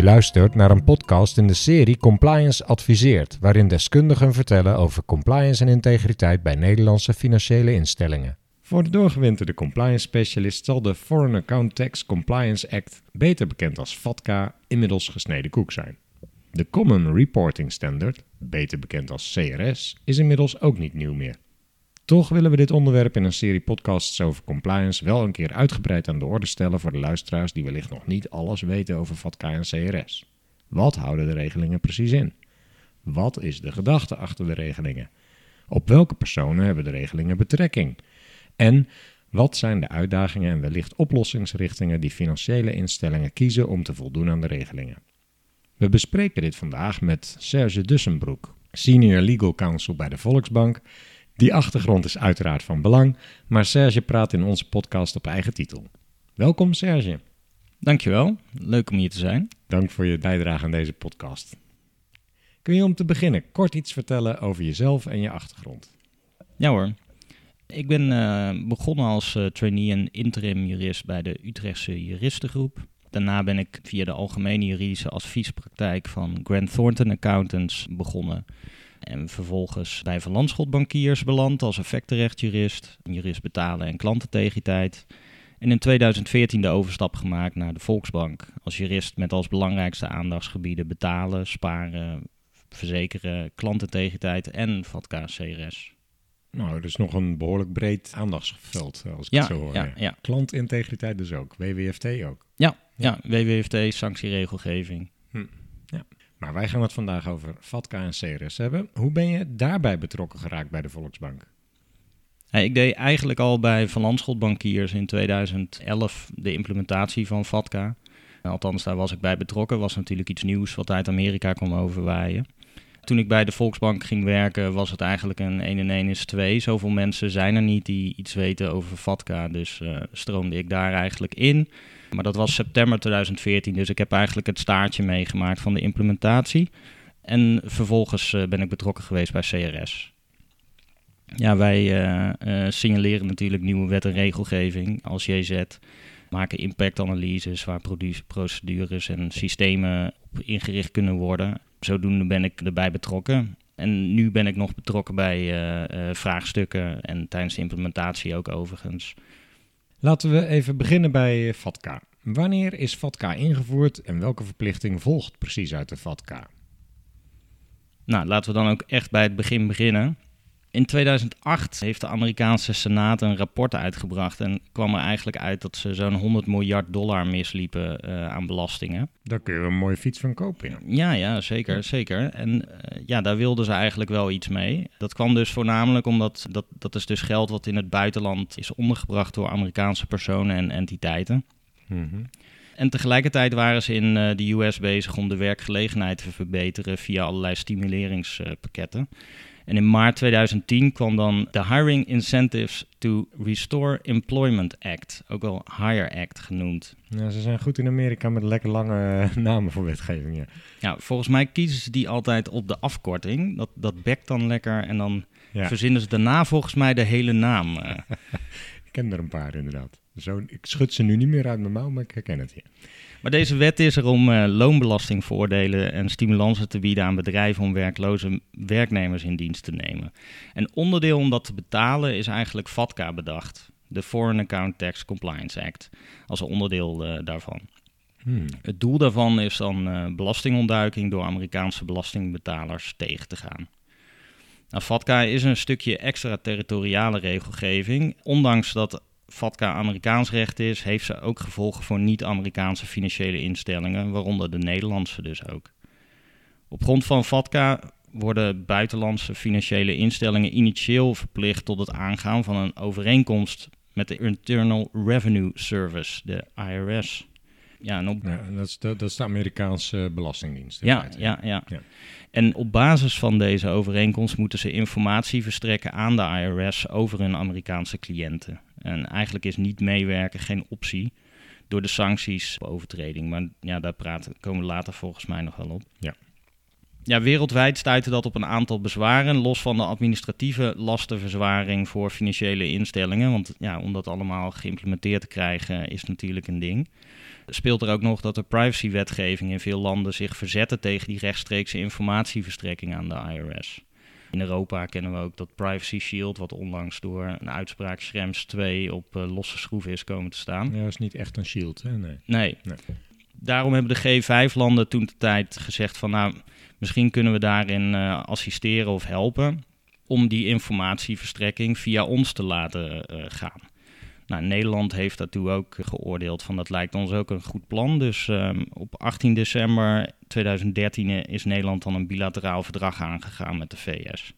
Je luistert naar een podcast in de serie Compliance Adviseert, waarin deskundigen vertellen over compliance en integriteit bij Nederlandse financiële instellingen. Voor de doorgewinterde compliance specialist zal de Foreign Account Tax Compliance Act, beter bekend als FATCA, inmiddels gesneden koek zijn. De Common Reporting Standard, beter bekend als CRS, is inmiddels ook niet nieuw meer. Toch willen we dit onderwerp in een serie podcasts over compliance wel een keer uitgebreid aan de orde stellen voor de luisteraars die wellicht nog niet alles weten over FATCA en CRS. Wat houden de regelingen precies in? Wat is de gedachte achter de regelingen? Op welke personen hebben de regelingen betrekking? En wat zijn de uitdagingen en wellicht oplossingsrichtingen die financiële instellingen kiezen om te voldoen aan de regelingen? We bespreken dit vandaag met Serge Dussenbroek, Senior Legal Counsel bij de Volksbank die achtergrond is uiteraard van belang, maar Serge praat in onze podcast op eigen titel. Welkom Serge. Dankjewel, leuk om hier te zijn. Dank voor je bijdrage aan deze podcast. Kun je om te beginnen kort iets vertellen over jezelf en je achtergrond? Ja hoor. Ik ben uh, begonnen als uh, trainee en interim jurist bij de Utrechtse Juristengroep. Daarna ben ik via de algemene juridische adviespraktijk van Grant Thornton Accountants begonnen. En vervolgens bij Van Landschot Bankiers beland als effectenrechtjurist, jurist betalen en klantentegriteit. En in 2014 de overstap gemaakt naar de Volksbank als jurist met als belangrijkste aandachtsgebieden betalen, sparen, verzekeren, klantentegriteit en VATCA CRS. Nou, dat is nog een behoorlijk breed aandachtsveld, als ik het zo hoor. Ja, ja. Klantintegriteit dus ook, WWFT ook. Ja, ja. WWFT, sanctieregelgeving. Maar wij gaan het vandaag over FATCA en CRS hebben. Hoe ben je daarbij betrokken geraakt bij de Volksbank? ik deed eigenlijk al bij Van Landschot Bankiers in 2011 de implementatie van FATCA. Althans, daar was ik bij betrokken. was natuurlijk iets nieuws wat uit Amerika kwam overwaaien. Toen ik bij de Volksbank ging werken, was het eigenlijk een 1 en 1 is 2. Zoveel mensen zijn er niet die iets weten over FATCA. Dus uh, stroomde ik daar eigenlijk in. Maar dat was september 2014, dus ik heb eigenlijk het staartje meegemaakt van de implementatie. En vervolgens uh, ben ik betrokken geweest bij CRS. Ja, wij uh, uh, signaleren natuurlijk nieuwe wet en regelgeving als JZ. Maken impactanalyses waar procedures en systemen op ingericht kunnen worden. Zodoende ben ik erbij betrokken. En nu ben ik nog betrokken bij vraagstukken en tijdens de implementatie ook overigens. Laten we even beginnen bij FATCA. Wanneer is FATCA ingevoerd en welke verplichting volgt precies uit de FATCA? Nou, laten we dan ook echt bij het begin beginnen. In 2008 heeft de Amerikaanse Senaat een rapport uitgebracht en kwam er eigenlijk uit dat ze zo'n 100 miljard dollar misliepen uh, aan belastingen. Daar kun je een mooie fiets van kopen. Ja, ja, zeker, zeker. En uh, ja, daar wilden ze eigenlijk wel iets mee. Dat kwam dus voornamelijk omdat dat, dat is dus geld wat in het buitenland is ondergebracht door Amerikaanse personen en entiteiten. Mm En tegelijkertijd waren ze in uh, de US bezig om de werkgelegenheid te verbeteren via allerlei stimuleringspakketten. En in maart 2010 kwam dan de Hiring Incentives to Restore Employment Act, ook wel Hire Act genoemd. Ja, ze zijn goed in Amerika met lekker lange eh, namen voor wetgevingen. Ja, volgens mij kiezen ze die altijd op de afkorting. Dat, dat bekt dan lekker en dan verzinnen ze daarna volgens mij de hele naam. Eh. ik ken er een paar inderdaad. Zo, ik schud ze nu niet meer uit mijn mouw, maar ik herken het hier. Maar deze wet is er om uh, loonbelastingvoordelen en stimulansen te bieden aan bedrijven om werkloze werknemers in dienst te nemen. En onderdeel om dat te betalen is eigenlijk FATCA bedacht, de Foreign Account Tax Compliance Act, als onderdeel uh, daarvan. Hmm. Het doel daarvan is dan uh, belastingontduiking door Amerikaanse belastingbetalers tegen te gaan. Nou, FATCA is een stukje extraterritoriale regelgeving, ondanks dat FATCA Amerikaans recht is, heeft ze ook gevolgen voor niet-Amerikaanse financiële instellingen, waaronder de Nederlandse dus ook. Op grond van FATCA worden buitenlandse financiële instellingen initieel verplicht tot het aangaan van een overeenkomst met de Internal Revenue Service, de IRS. Ja, op... ja dat, is de, dat is de Amerikaanse belastingdienst. Ja, ja, ja, ja, En op basis van deze overeenkomst moeten ze informatie verstrekken aan de IRS over hun Amerikaanse cliënten. En eigenlijk is niet meewerken geen optie door de sancties overtreding. Maar ja, daar praten, komen we later volgens mij nog wel op. Ja. Ja, wereldwijd stuitte dat op een aantal bezwaren, los van de administratieve lastenverzwaring voor financiële instellingen. Want ja, om dat allemaal geïmplementeerd te krijgen is natuurlijk een ding. Speelt er ook nog dat de privacywetgeving in veel landen zich verzette tegen die rechtstreekse informatieverstrekking aan de IRS. In Europa kennen we ook dat Privacy Shield, wat onlangs door een uitspraak Schrems 2 op uh, losse schroeven is komen te staan. Ja, dat is niet echt een shield, hè? Nee. Nee. nee. Daarom hebben de G5-landen toen de tijd gezegd van nou, misschien kunnen we daarin uh, assisteren of helpen om die informatieverstrekking via ons te laten uh, gaan. Nou, Nederland heeft daartoe ook geoordeeld van dat lijkt ons ook een goed plan. Dus um, op 18 december 2013 is Nederland dan een bilateraal verdrag aangegaan met de VS.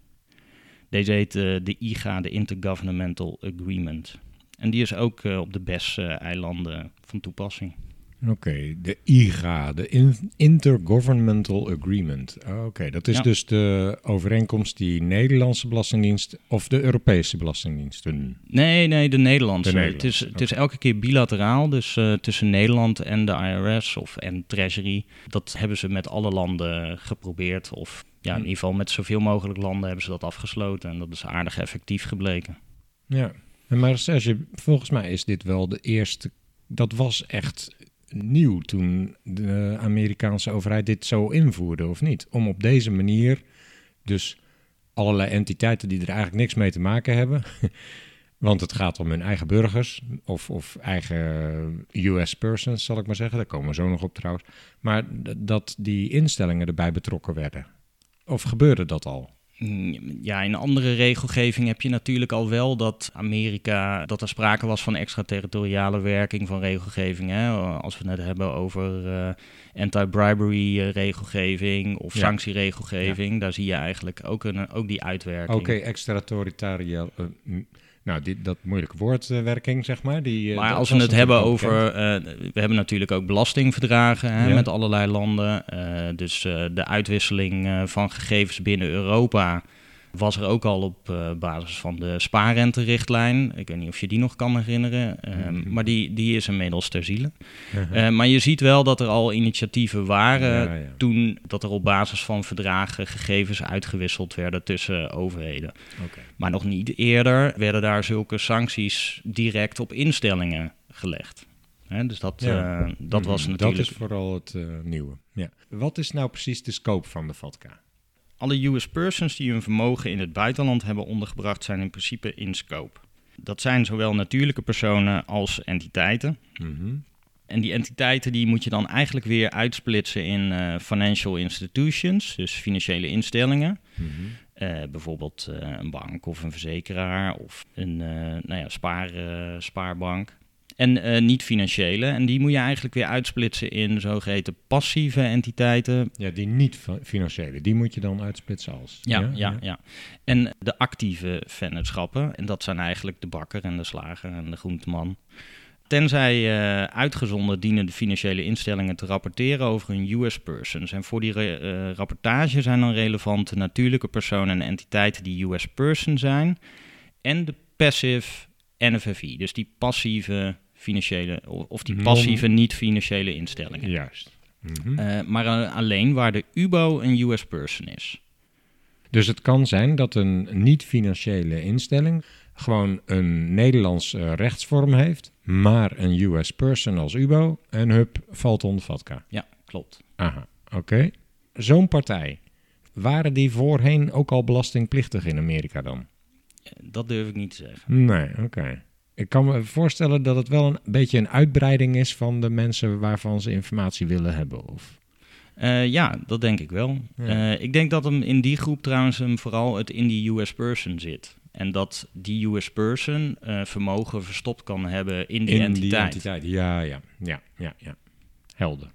Deze heet uh, de IGA, de Intergovernmental Agreement. En die is ook uh, op de BES-eilanden van toepassing. Oké, de IGA, de Intergovernmental Agreement. Oké, dat is dus de overeenkomst die Nederlandse Belastingdienst of de Europese Belastingdienst doen? Nee, nee, de Nederlandse. Het, is, het is elke keer bilateraal, dus uh, tussen Nederland en de IRS of en Treasury. Dat hebben ze met alle landen geprobeerd, of ja, in hm. ieder geval met zoveel mogelijk landen hebben ze dat afgesloten. En dat is aardig effectief gebleken. Ja, maar Serge, volgens mij is dit wel de eerste dat was echt nieuw toen de Amerikaanse overheid dit zo invoerde, of niet? Om op deze manier dus allerlei entiteiten die er eigenlijk niks mee te maken hebben, want het gaat om hun eigen burgers of, of eigen US persons, zal ik maar zeggen. Daar komen we zo nog op trouwens. Maar dat die instellingen erbij betrokken werden. Of gebeurde dat al? Mm, ja, in andere regelgeving heb je natuurlijk al wel dat Amerika, dat er sprake was van extraterritoriale werking van regelgeving. Hè? Als we het hebben over uh, anti-bribery eh, regelgeving of sanctieregelgeving, daar zie je eigenlijk ook, een, ook die uitwerking. Oké, okay, extraterritoriaal. Uh, nou, die, dat moeilijke woordwerking, zeg maar. Die, eh, maar als we het hebben over... Uh, we hebben natuurlijk ook belastingverdragen hè, met allerlei landen. Uh, dus de uitwisseling van gegevens binnen Europa was er ook al op uh, basis van de spaarrenterichtlijn. Ik weet niet of je die nog kan herinneren, uh, maar die, die is inmiddels ter ziele. Uh, maar je ziet wel dat er al initiatieven waren ja, ja. toen dat er op basis van verdragen gegevens uitgewisseld werden tussen overheden. Okay. Maar nog niet eerder werden daar zulke sancties direct op instellingen gelegd. Dus dat, ja. dat was natuurlijk... Dat is vooral het nieuwe. Ja. Wat is nou precies de scope van de FATCA? Alle US persons die hun vermogen in het buitenland hebben ondergebracht zijn in principe in scope. Dat zijn zowel natuurlijke personen als entiteiten. Mm En die entiteiten die moet je dan eigenlijk weer uitsplitsen in uh, financial institutions, dus financiële instellingen. Mm -hmm. uh, bijvoorbeeld uh, een bank of een verzekeraar of een nou ja, spaar, spaarbank. En uh, niet-financiële. En die moet je eigenlijk weer uitsplitsen in zogeheten passieve entiteiten. Ja, die niet-financiële, die moet je dan uitsplitsen als. Ja, ja, ja. ja. En de actieve vennootschappen. En dat zijn eigenlijk de bakker en de slager en de groenteman. Tenzij uh, uitgezonden dienen de financiële instellingen te rapporteren over hun US persons. En voor die uh, rapportage zijn dan relevant de natuurlijke personen en entiteiten die US person zijn. En de passive NFFI, dus die passieve financiële of die passieve niet-financiële instellingen. Juist. Mm -hmm. maar alleen waar de UBO een US person is. Dus het kan zijn dat een niet-financiële instelling gewoon een Nederlandse rechtsvorm heeft, maar een US person als UBO en hup valt onder FATCA. Ja, klopt. Aha, oké. Zo'n partij, waren die voorheen ook al belastingplichtig in Amerika dan? Dat durf ik niet te zeggen. Nee, oké. Ik kan me voorstellen dat het wel een beetje een uitbreiding is van de mensen waarvan ze informatie willen hebben. Of... Uh, ja, dat denk ik wel. Ja. Uh, ik denk dat hem in die groep trouwens hem vooral het in die US person zit. En dat die US person uh, vermogen verstopt kan hebben in die in entiteit. Die entiteit. Ja, ja, ja, ja, ja. Helder.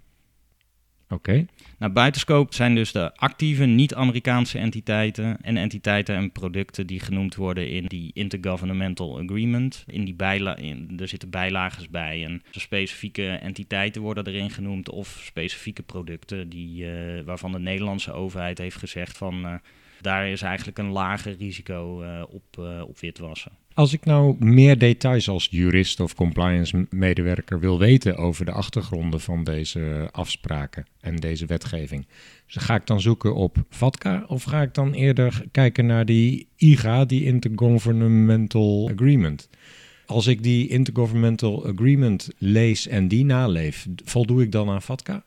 Oké. Nou, buitenscope zijn dus de actieve niet-Amerikaanse entiteiten en entiteiten en producten die genoemd worden in die Intergovernmental Agreement. In die bijla in, er zitten bijlages bij en specifieke entiteiten worden erin genoemd of specifieke producten die, uh, waarvan de Nederlandse overheid heeft gezegd van uh, daar is eigenlijk een lager risico uh, op, op witwassen. Als ik nou meer details als jurist of compliance medewerker wil weten over de achtergronden van deze afspraken en deze wetgeving, ga ik dan zoeken op FATCA of ga ik dan eerder kijken naar die IGA, die Intergovernmental Agreement? Als ik die Intergovernmental Agreement lees en die naleef, voldoe ik dan aan FATCA?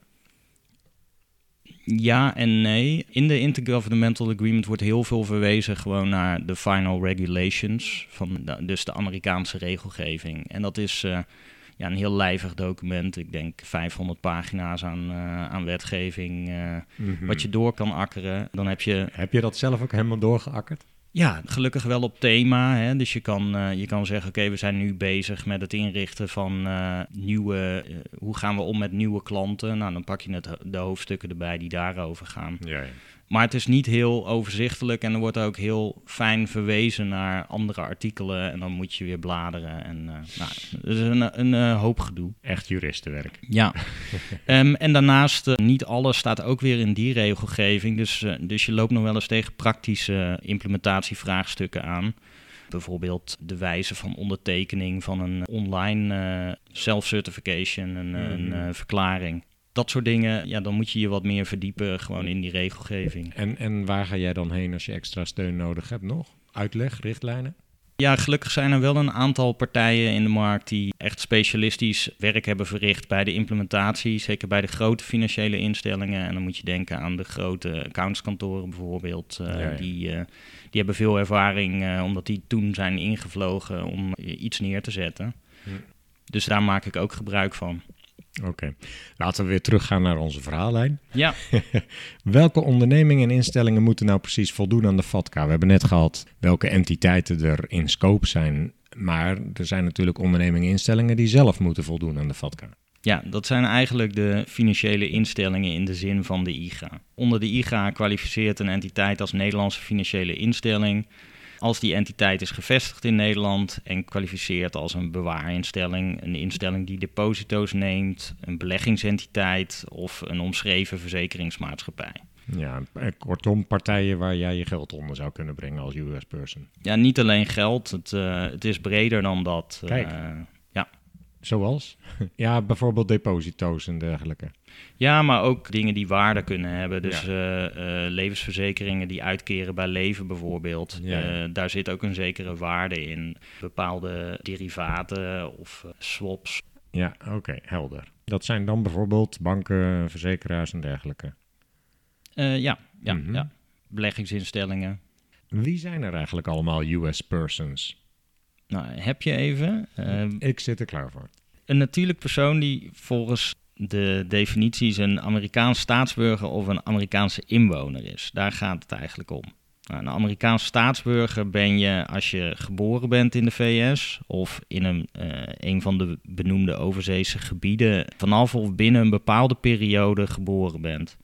Ja en nee. In de Intergovernmental Agreement wordt heel veel verwezen gewoon naar de final regulations, van dus de Amerikaanse regelgeving. En dat is uh, ja, een heel lijvig document. Ik denk 500 pagina's aan, uh, aan wetgeving, uh, mm -hmm. wat je door kan akkeren. Dan heb je... Heb je dat zelf ook helemaal doorgeakkerd? Ja, gelukkig wel op thema. Hè? Dus je kan, uh, je kan zeggen, oké, we zijn nu bezig met het inrichten van uh, nieuwe... Uh, hoe gaan we om met nieuwe klanten? Nou, dan pak je het, de hoofdstukken erbij die daarover gaan. Ja. Maar het is niet heel overzichtelijk en er wordt ook heel fijn verwezen naar andere artikelen. En dan moet je weer bladeren. En uh, nou, dat is een, een uh, hoop gedoe. Echt juristenwerk. Ja. um, en daarnaast, uh, niet alles staat ook weer in die regelgeving. Dus, dus je loopt nog wel eens tegen praktische implementatievraagstukken aan. Bijvoorbeeld de wijze van ondertekening van een online self-certification, een, mm. een verklaring dat soort dingen, ja, dan moet je je wat meer verdiepen gewoon in die regelgeving. En, en waar ga jij dan heen als je extra steun nodig hebt nog? Uitleg, richtlijnen? Ja, gelukkig zijn er wel een aantal partijen in de markt die echt specialistisch werk hebben verricht bij de implementatie. Zeker bij de grote financiële instellingen. En dan moet je denken aan de grote accountskantoren bijvoorbeeld. Uh, Die, uh, die hebben veel ervaring uh, omdat die toen zijn ingevlogen om iets neer te zetten. Hm. Dus daar maak ik ook gebruik van. Oké, laten we weer teruggaan naar onze verhaallijn. Ja. welke ondernemingen en instellingen moeten nou precies voldoen aan de FATCA? We hebben net gehad welke entiteiten er in scope zijn, maar er zijn natuurlijk ondernemingen en instellingen die zelf moeten voldoen aan de FATCA. Ja, dat zijn eigenlijk de financiële instellingen in de zin van de IGA. Onder de IGA kwalificeert een entiteit als Nederlandse financiële instelling als die entiteit is gevestigd in Nederland en kwalificeert als een bewaarinstelling, een instelling die deposito's neemt, een beleggingsentiteit of een omschreven verzekeringsmaatschappij. Ja, kortom, partijen waar jij je geld onder zou kunnen brengen als US-person. Ja, niet alleen geld, het, uh, het is breder dan dat. Kijk. Uh, Zoals? ja, bijvoorbeeld deposito's en dergelijke. Ja, maar ook dingen die waarde kunnen hebben. Dus ja. uh, uh, levensverzekeringen die uitkeren bij leven bijvoorbeeld. Ja. Uh, daar zit ook een zekere waarde in. Bepaalde derivaten of swaps. Ja, oké, okay, helder. Dat zijn dan bijvoorbeeld banken, verzekeraars en dergelijke. ja, ja, mm -hmm. ja, beleggingsinstellingen. Wie zijn er eigenlijk allemaal US persons? Nou, heb je even. Uh, ik zit er klaar voor. Een natuurlijk persoon die volgens de definities een Amerikaans staatsburger of een Amerikaanse inwoner is. Daar gaat het eigenlijk om. Nou, een Amerikaans staatsburger ben je als je geboren bent in de VS of in een, uh, een van de benoemde overzeese gebieden vanaf of binnen een bepaalde periode geboren bent.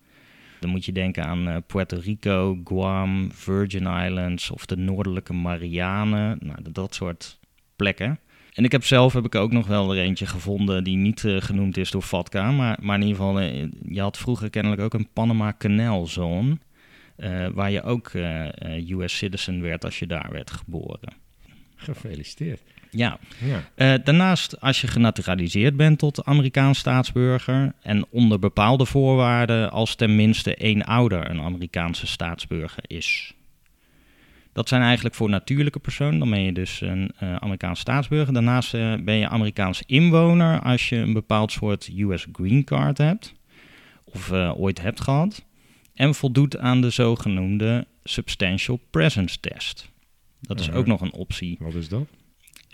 Dan moet je denken aan uh, Puerto Rico, Guam, Virgin Islands of de Noordelijke Marianen. Nou, dat soort plekken. En ik heb zelf heb ik ook nog wel er eentje gevonden die niet uh, genoemd is door FATCA. Maar, maar in ieder geval, uh, je had vroeger kennelijk ook een Panama Canal Zone. Waar je ook US citizen werd als je daar werd geboren. Gefeliciteerd. Ja. ja. daarnaast, als je genaturaliseerd bent tot Amerikaans staatsburger en onder bepaalde voorwaarden als tenminste één ouder een Amerikaanse staatsburger is. Dat zijn eigenlijk voor natuurlijke personen. Dan ben je dus een uh, Amerikaans staatsburger. Daarnaast uh, ben je Amerikaans inwoner als je een bepaald soort US Green Card hebt. Of ooit hebt gehad. En voldoet aan de zogenoemde Substantial Presence Test. Dat is ook nog een optie. Wat is dat?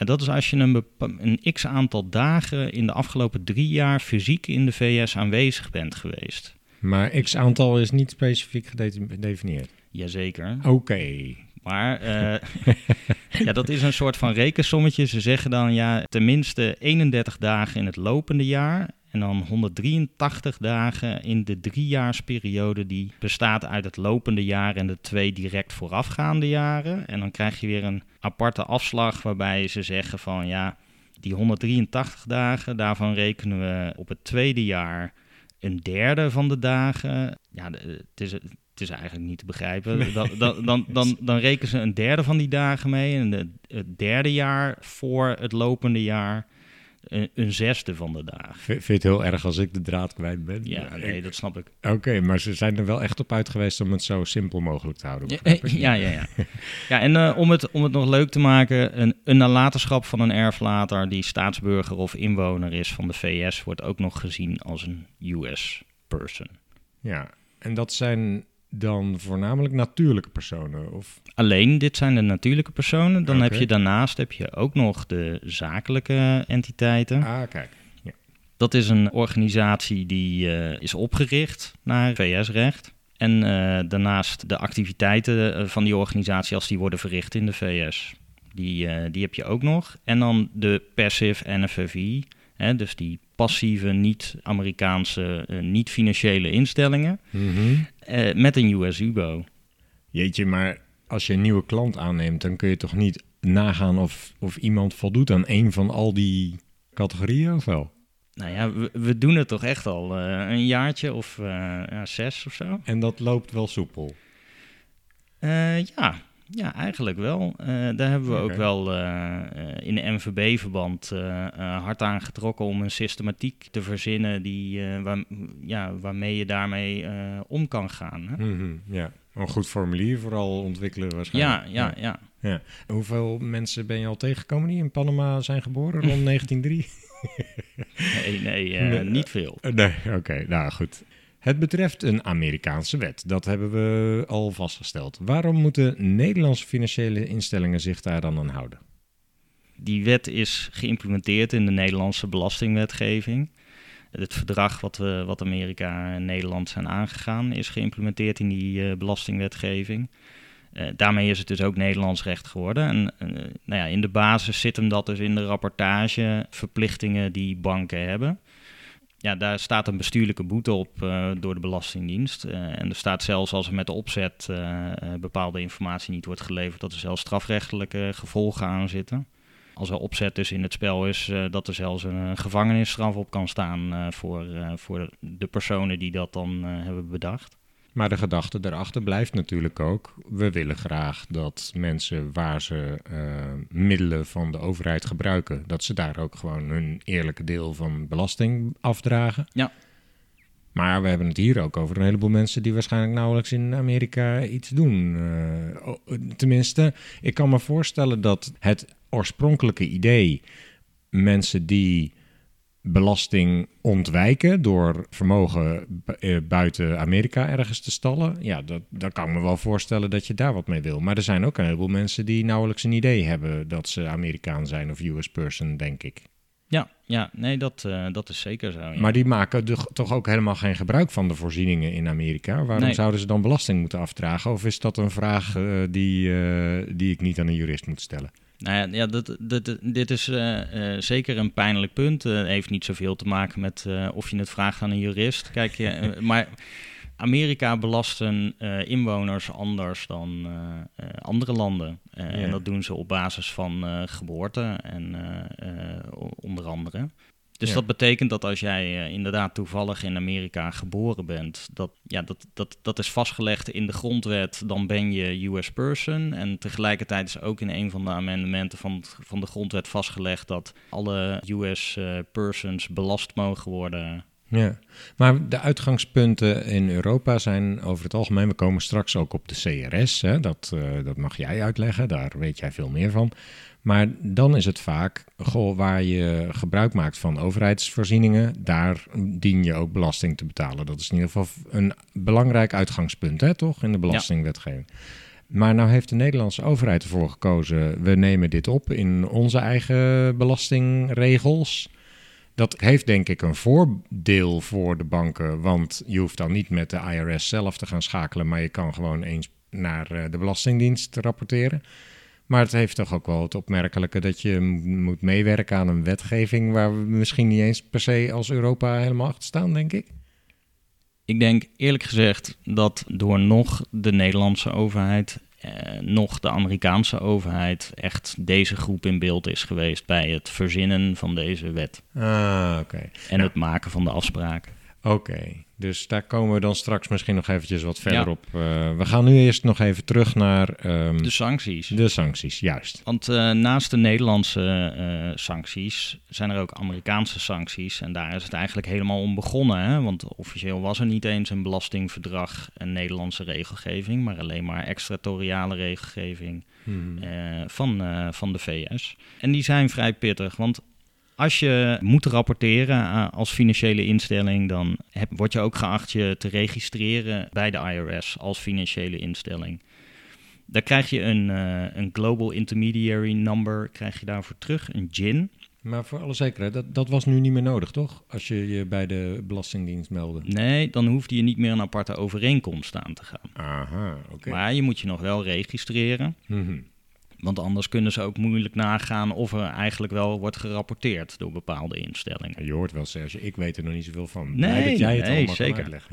En dat is als je een, een x aantal dagen in de afgelopen drie jaar fysiek in de VS aanwezig bent geweest. Maar x aantal is niet specifiek gedefinieerd? Jazeker. Oké. Maar uh, ja, dat is een soort van rekensommetje. Ze zeggen dan ja, tenminste 31 dagen in het lopende jaar. En dan 183 dagen in de driejaarsperiode die bestaat uit het lopende jaar en de twee direct voorafgaande jaren. En dan krijg je weer een aparte afslag waarbij ze zeggen van ja, die 183 dagen, daarvan rekenen we op het tweede jaar een derde van de dagen. Ja, het is, het is eigenlijk niet te begrijpen. Dan, dan, dan, dan, dan rekenen ze een derde van die dagen mee. En het derde jaar voor het lopende jaar een, een zesde van de dagen. Vind je het heel erg als ik de draad kwijt ben? Ja, nee, dat snap ik. Oké, maar ze zijn er wel echt op uit geweest om het zo simpel mogelijk te houden. Ja, ja. ja. ja en eh, om, het, om het nog leuk te maken, een, een nalatenschap van een erflater die staatsburger of inwoner is van de VS wordt ook nog gezien als een US person. Ja, en dat zijn dan voornamelijk natuurlijke personen? Of... Alleen dit zijn de natuurlijke personen. Dan heb je daarnaast heb je ook nog de zakelijke entiteiten. Ah, kijk. Ja. Dat is een organisatie die eh, is opgericht naar VS-recht. En eh, daarnaast de activiteiten eh, van die organisatie als die worden verricht in de VS. Die, die heb je ook nog. En dan de passive NFFI. Hè, dus die passieve, niet-Amerikaanse, niet-financiële instellingen. Mhm. Eh, met een US-UBO. Jeetje, maar als je een nieuwe klant aanneemt, dan kun je toch niet nagaan of, of iemand voldoet aan een van al die categorieën of wel? Nou ja, we, we doen het toch echt al eh, een jaartje of eh, ja, zes of zo. En dat loopt wel soepel. Ja. Ja, eigenlijk wel. Eh, daar hebben we ook wel eh, eh, in de NVB-verband eh, hard aan getrokken om een systematiek te verzinnen die, waar, ja, waarmee je daarmee om kan gaan. Hè? Mhm, ja, een goed formulier vooral ontwikkelen waarschijnlijk. Ja, ja, ja. Hoeveel mensen ben je al tegengekomen die in Panama zijn geboren rond 1903? Nee, nee, Nee. niet veel. Nee, oké, nou goed. Het betreft een Amerikaanse wet. Dat hebben we al vastgesteld. Waarom moeten Nederlandse financiële instellingen zich daar dan aan houden? Die wet is geïmplementeerd in de Nederlandse belastingwetgeving. Het verdrag wat, we, wat Amerika en Nederland zijn aangegaan is geïmplementeerd in die eh, belastingwetgeving. Eh, daarmee is het dus ook Nederlands recht geworden. En eh, nou ja, in de basis zit hem dat dus in de rapportage, verplichtingen die banken hebben. Ja, daar staat een bestuurlijke boete op eh, door de Belastingdienst. Eh, en er staat zelfs als er met de opzet eh, bepaalde informatie niet wordt geleverd, dat er zelfs strafrechtelijke gevolgen aan zitten. Als er opzet dus in het spel is, dat er zelfs een, gevangenisstraf op kan staan voor, voor de personen die dat dan hebben bedacht. Maar de gedachte daarachter blijft natuurlijk ook... we willen graag dat mensen waar ze eh, middelen van de overheid gebruiken... dat ze daar ook gewoon hun eerlijke deel van belasting afdragen. Ja. Maar we hebben het hier ook over een heleboel mensen... die waarschijnlijk nauwelijks in Amerika iets doen. Eh, tenminste, ik kan me voorstellen dat het oorspronkelijke idee... mensen die belasting ontwijken door vermogen eh, buiten Amerika ergens te stallen. Ja, dat, dat kan ik me wel voorstellen dat je daar wat mee wil. Maar er zijn ook een heleboel mensen die nauwelijks een idee hebben dat ze Amerikaan zijn of US person, denk ik. Ja, ja nee, dat, eh, dat is zeker zo. ja. Maar die maken de- toch ook helemaal geen gebruik van de voorzieningen in Amerika. Waarom Nee. zouden ze dan belasting moeten afdragen? Of is dat een vraag eh, die, die ik niet aan een jurist moet stellen? Nou ja, ja dat, dat, dit is eh, eh, zeker een pijnlijk punt. Het heeft niet zoveel te maken met eh, of je het vraagt aan een jurist. Kijk, je, eh, maar Amerika belasten eh, inwoners anders dan eh, eh, andere landen. Eh, Ja. En dat doen ze op basis van eh, geboorte en eh, eh, onder andere. Dus Ja. dat betekent dat als jij eh, inderdaad toevallig in Amerika geboren bent, dat, ja, dat, dat, dat is vastgelegd in de grondwet, dan ben je US person. En tegelijkertijd is ook in een van de amendementen van, van de grondwet vastgelegd dat alle US eh, persons belast mogen worden. Ja, maar de uitgangspunten in Europa zijn over het algemeen, we komen straks ook op de CRS, hè, dat, eh, dat mag jij uitleggen, daar weet jij veel meer van. Maar dan is het vaak, goh, waar je gebruik maakt van overheidsvoorzieningen, daar dien je ook belasting te betalen. Dat is in ieder geval een belangrijk uitgangspunt, hè, toch, in de belastingwetgeving. Maar nou heeft de Nederlandse overheid ervoor gekozen, we nemen dit op in onze eigen belastingregels. Dat heeft denk ik een voordeel voor de banken, want je hoeft dan niet met de IRS zelf te gaan schakelen, maar je kan gewoon eens naar eh, de Belastingdienst rapporteren. Maar het heeft toch ook wel het opmerkelijke dat je moet meewerken aan een wetgeving waar we misschien niet eens per se als Europa helemaal achter staan, denk ik. Ik denk eerlijk gezegd dat door nog de Nederlandse overheid, eh, nog de Amerikaanse overheid echt deze groep in beeld is geweest bij het verzinnen van deze wet Ah, oké. en Ja. het maken van de afspraken. Oké, Dus daar komen we dan straks misschien nog eventjes wat verder op. Uh, we gaan nu eerst nog even terug naar... Um, de sancties. De sancties, juist. Want uh, naast de Nederlandse uh, sancties zijn er ook Amerikaanse sancties. En daar is het eigenlijk helemaal om begonnen. Hè? Want officieel was er niet eens een belastingverdrag, een Nederlandse regelgeving... maar alleen maar extratoriale regelgeving hmm. van, van de VS. En die zijn vrij pittig, want als je moet rapporteren eh, als financiële instelling, dan heb, word je ook geacht je te registreren bij de IRS als financiële instelling. Daar krijg je een, uh, een Global Intermediary Number krijg je daarvoor terug, een GIN. Maar voor alle zekerheid, dat, dat was nu niet meer nodig, toch? Als je je bij de Belastingdienst meldde. Nee, dan hoefde je niet meer een aparte overeenkomst aan te gaan. Aha, oké. Maar je moet je nog wel registreren. Mm want anders kunnen ze ook moeilijk nagaan of er eigenlijk wel wordt gerapporteerd door bepaalde instellingen. Je hoort wel, Serge, ik weet er nog niet zoveel van. Nee, dat jij het nee, zeker.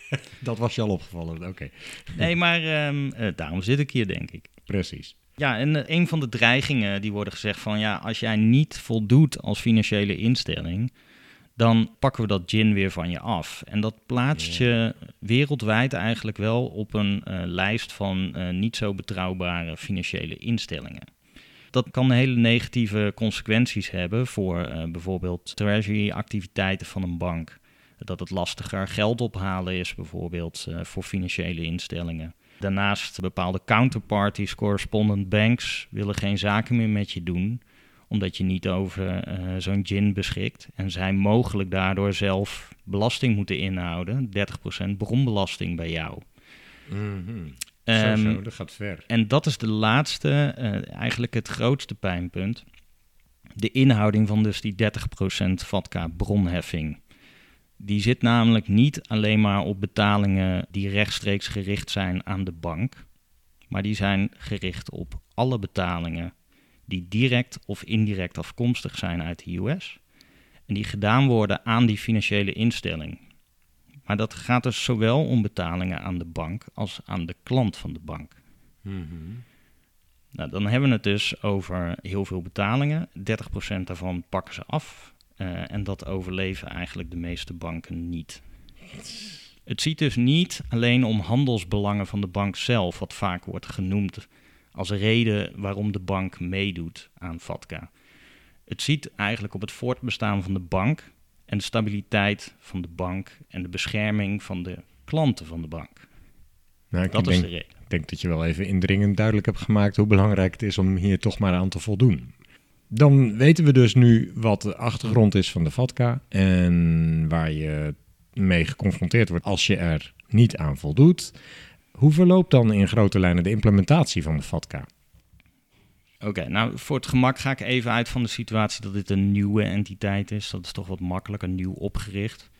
dat was je al opgevallen, oké. Nee, maar um, daarom zit ik hier, denk ik. Precies. Ja, en uh, een van de dreigingen die worden gezegd van... ja, als jij niet voldoet als financiële instelling dan pakken we dat gin weer van je af. En dat plaatst je wereldwijd eigenlijk wel op een uh, lijst van uh, niet zo betrouwbare financiële instellingen. Dat kan hele negatieve consequenties hebben voor uh, bijvoorbeeld treasury-activiteiten van een bank. Dat het lastiger geld ophalen is, bijvoorbeeld voor financiële instellingen. Daarnaast bepaalde counterparties, correspondent banks, willen geen zaken meer met je doen omdat je niet over uh, zo'n gin beschikt. En zij mogelijk daardoor zelf belasting moeten inhouden. 30% bronbelasting bij jou. Mm -hmm. zo, dat gaat ver. En dat is de laatste, uh, eigenlijk het grootste pijnpunt. De inhouding van dus die 30% VATCA bronheffing. Die zit namelijk niet alleen maar op betalingen die rechtstreeks gericht zijn aan de bank, maar die zijn gericht op alle betalingen die direct of indirect afkomstig zijn uit de US en die gedaan worden aan die financiële instelling. Maar dat gaat dus zowel om betalingen aan de bank als aan de klant van de bank. Mm Nou, dan hebben we het dus over heel veel betalingen. 30% daarvan pakken ze af. Uh, en dat overleven eigenlijk de meeste banken niet. Het ziet dus niet alleen om handelsbelangen van de bank zelf, wat vaak wordt genoemd als reden waarom de bank meedoet aan FATCA. Het ziet eigenlijk op het voortbestaan van de bank en de stabiliteit van de bank en de bescherming van de klanten van de bank. Nou, dat is de reden. Ik denk dat je wel even indringend duidelijk hebt gemaakt hoe belangrijk het is om hier toch maar aan te voldoen. Dan weten we dus nu wat de achtergrond is van de FATCA en waar je mee geconfronteerd wordt als je er niet aan voldoet. Hoe verloopt dan in grote lijnen de implementatie van de FATCA? Oké, nou voor het gemak ga ik even uit van de situatie dat dit een nieuwe entiteit is. Dat is toch wat makkelijker, nieuw opgericht.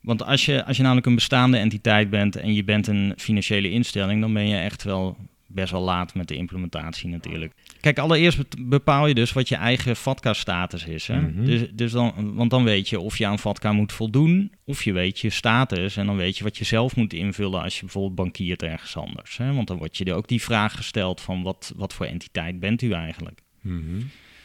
Want als je, als je namelijk een bestaande entiteit bent en je bent een financiële instelling, dan ben je echt wel best wel laat met de implementatie natuurlijk. Kijk, allereerst bepaal je dus wat je eigen FATCA-status is. Hè? Mhm. dus, dus dan, want dan weet je of je aan FATCA moet voldoen, of je weet je status. En dan weet je wat je zelf moet invullen als je bijvoorbeeld bankiert ergens anders. Hè? Want dan wordt je ook die vraag gesteld van wat, wat voor entiteit bent u eigenlijk? Mhm.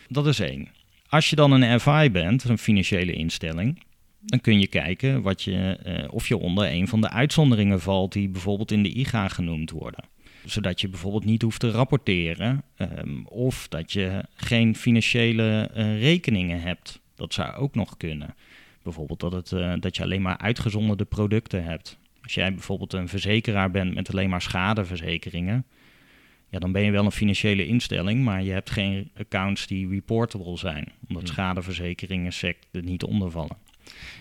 Dat is één. Als je dan een FI bent, een financiële instelling, dan kun je kijken wat je, uh, of je onder een van de uitzonderingen valt die bijvoorbeeld in de IGA genoemd worden zodat je bijvoorbeeld niet hoeft te rapporteren um, of dat je geen financiële uh, rekeningen hebt. Dat zou ook nog kunnen. Bijvoorbeeld dat, het, uh, dat je alleen maar uitgezonderde producten hebt. Als jij bijvoorbeeld een verzekeraar bent met alleen maar schadeverzekeringen, ja, dan ben je wel een financiële instelling, maar je hebt geen accounts die reportable zijn, omdat hmm. schadeverzekeringen SEC er niet onder vallen.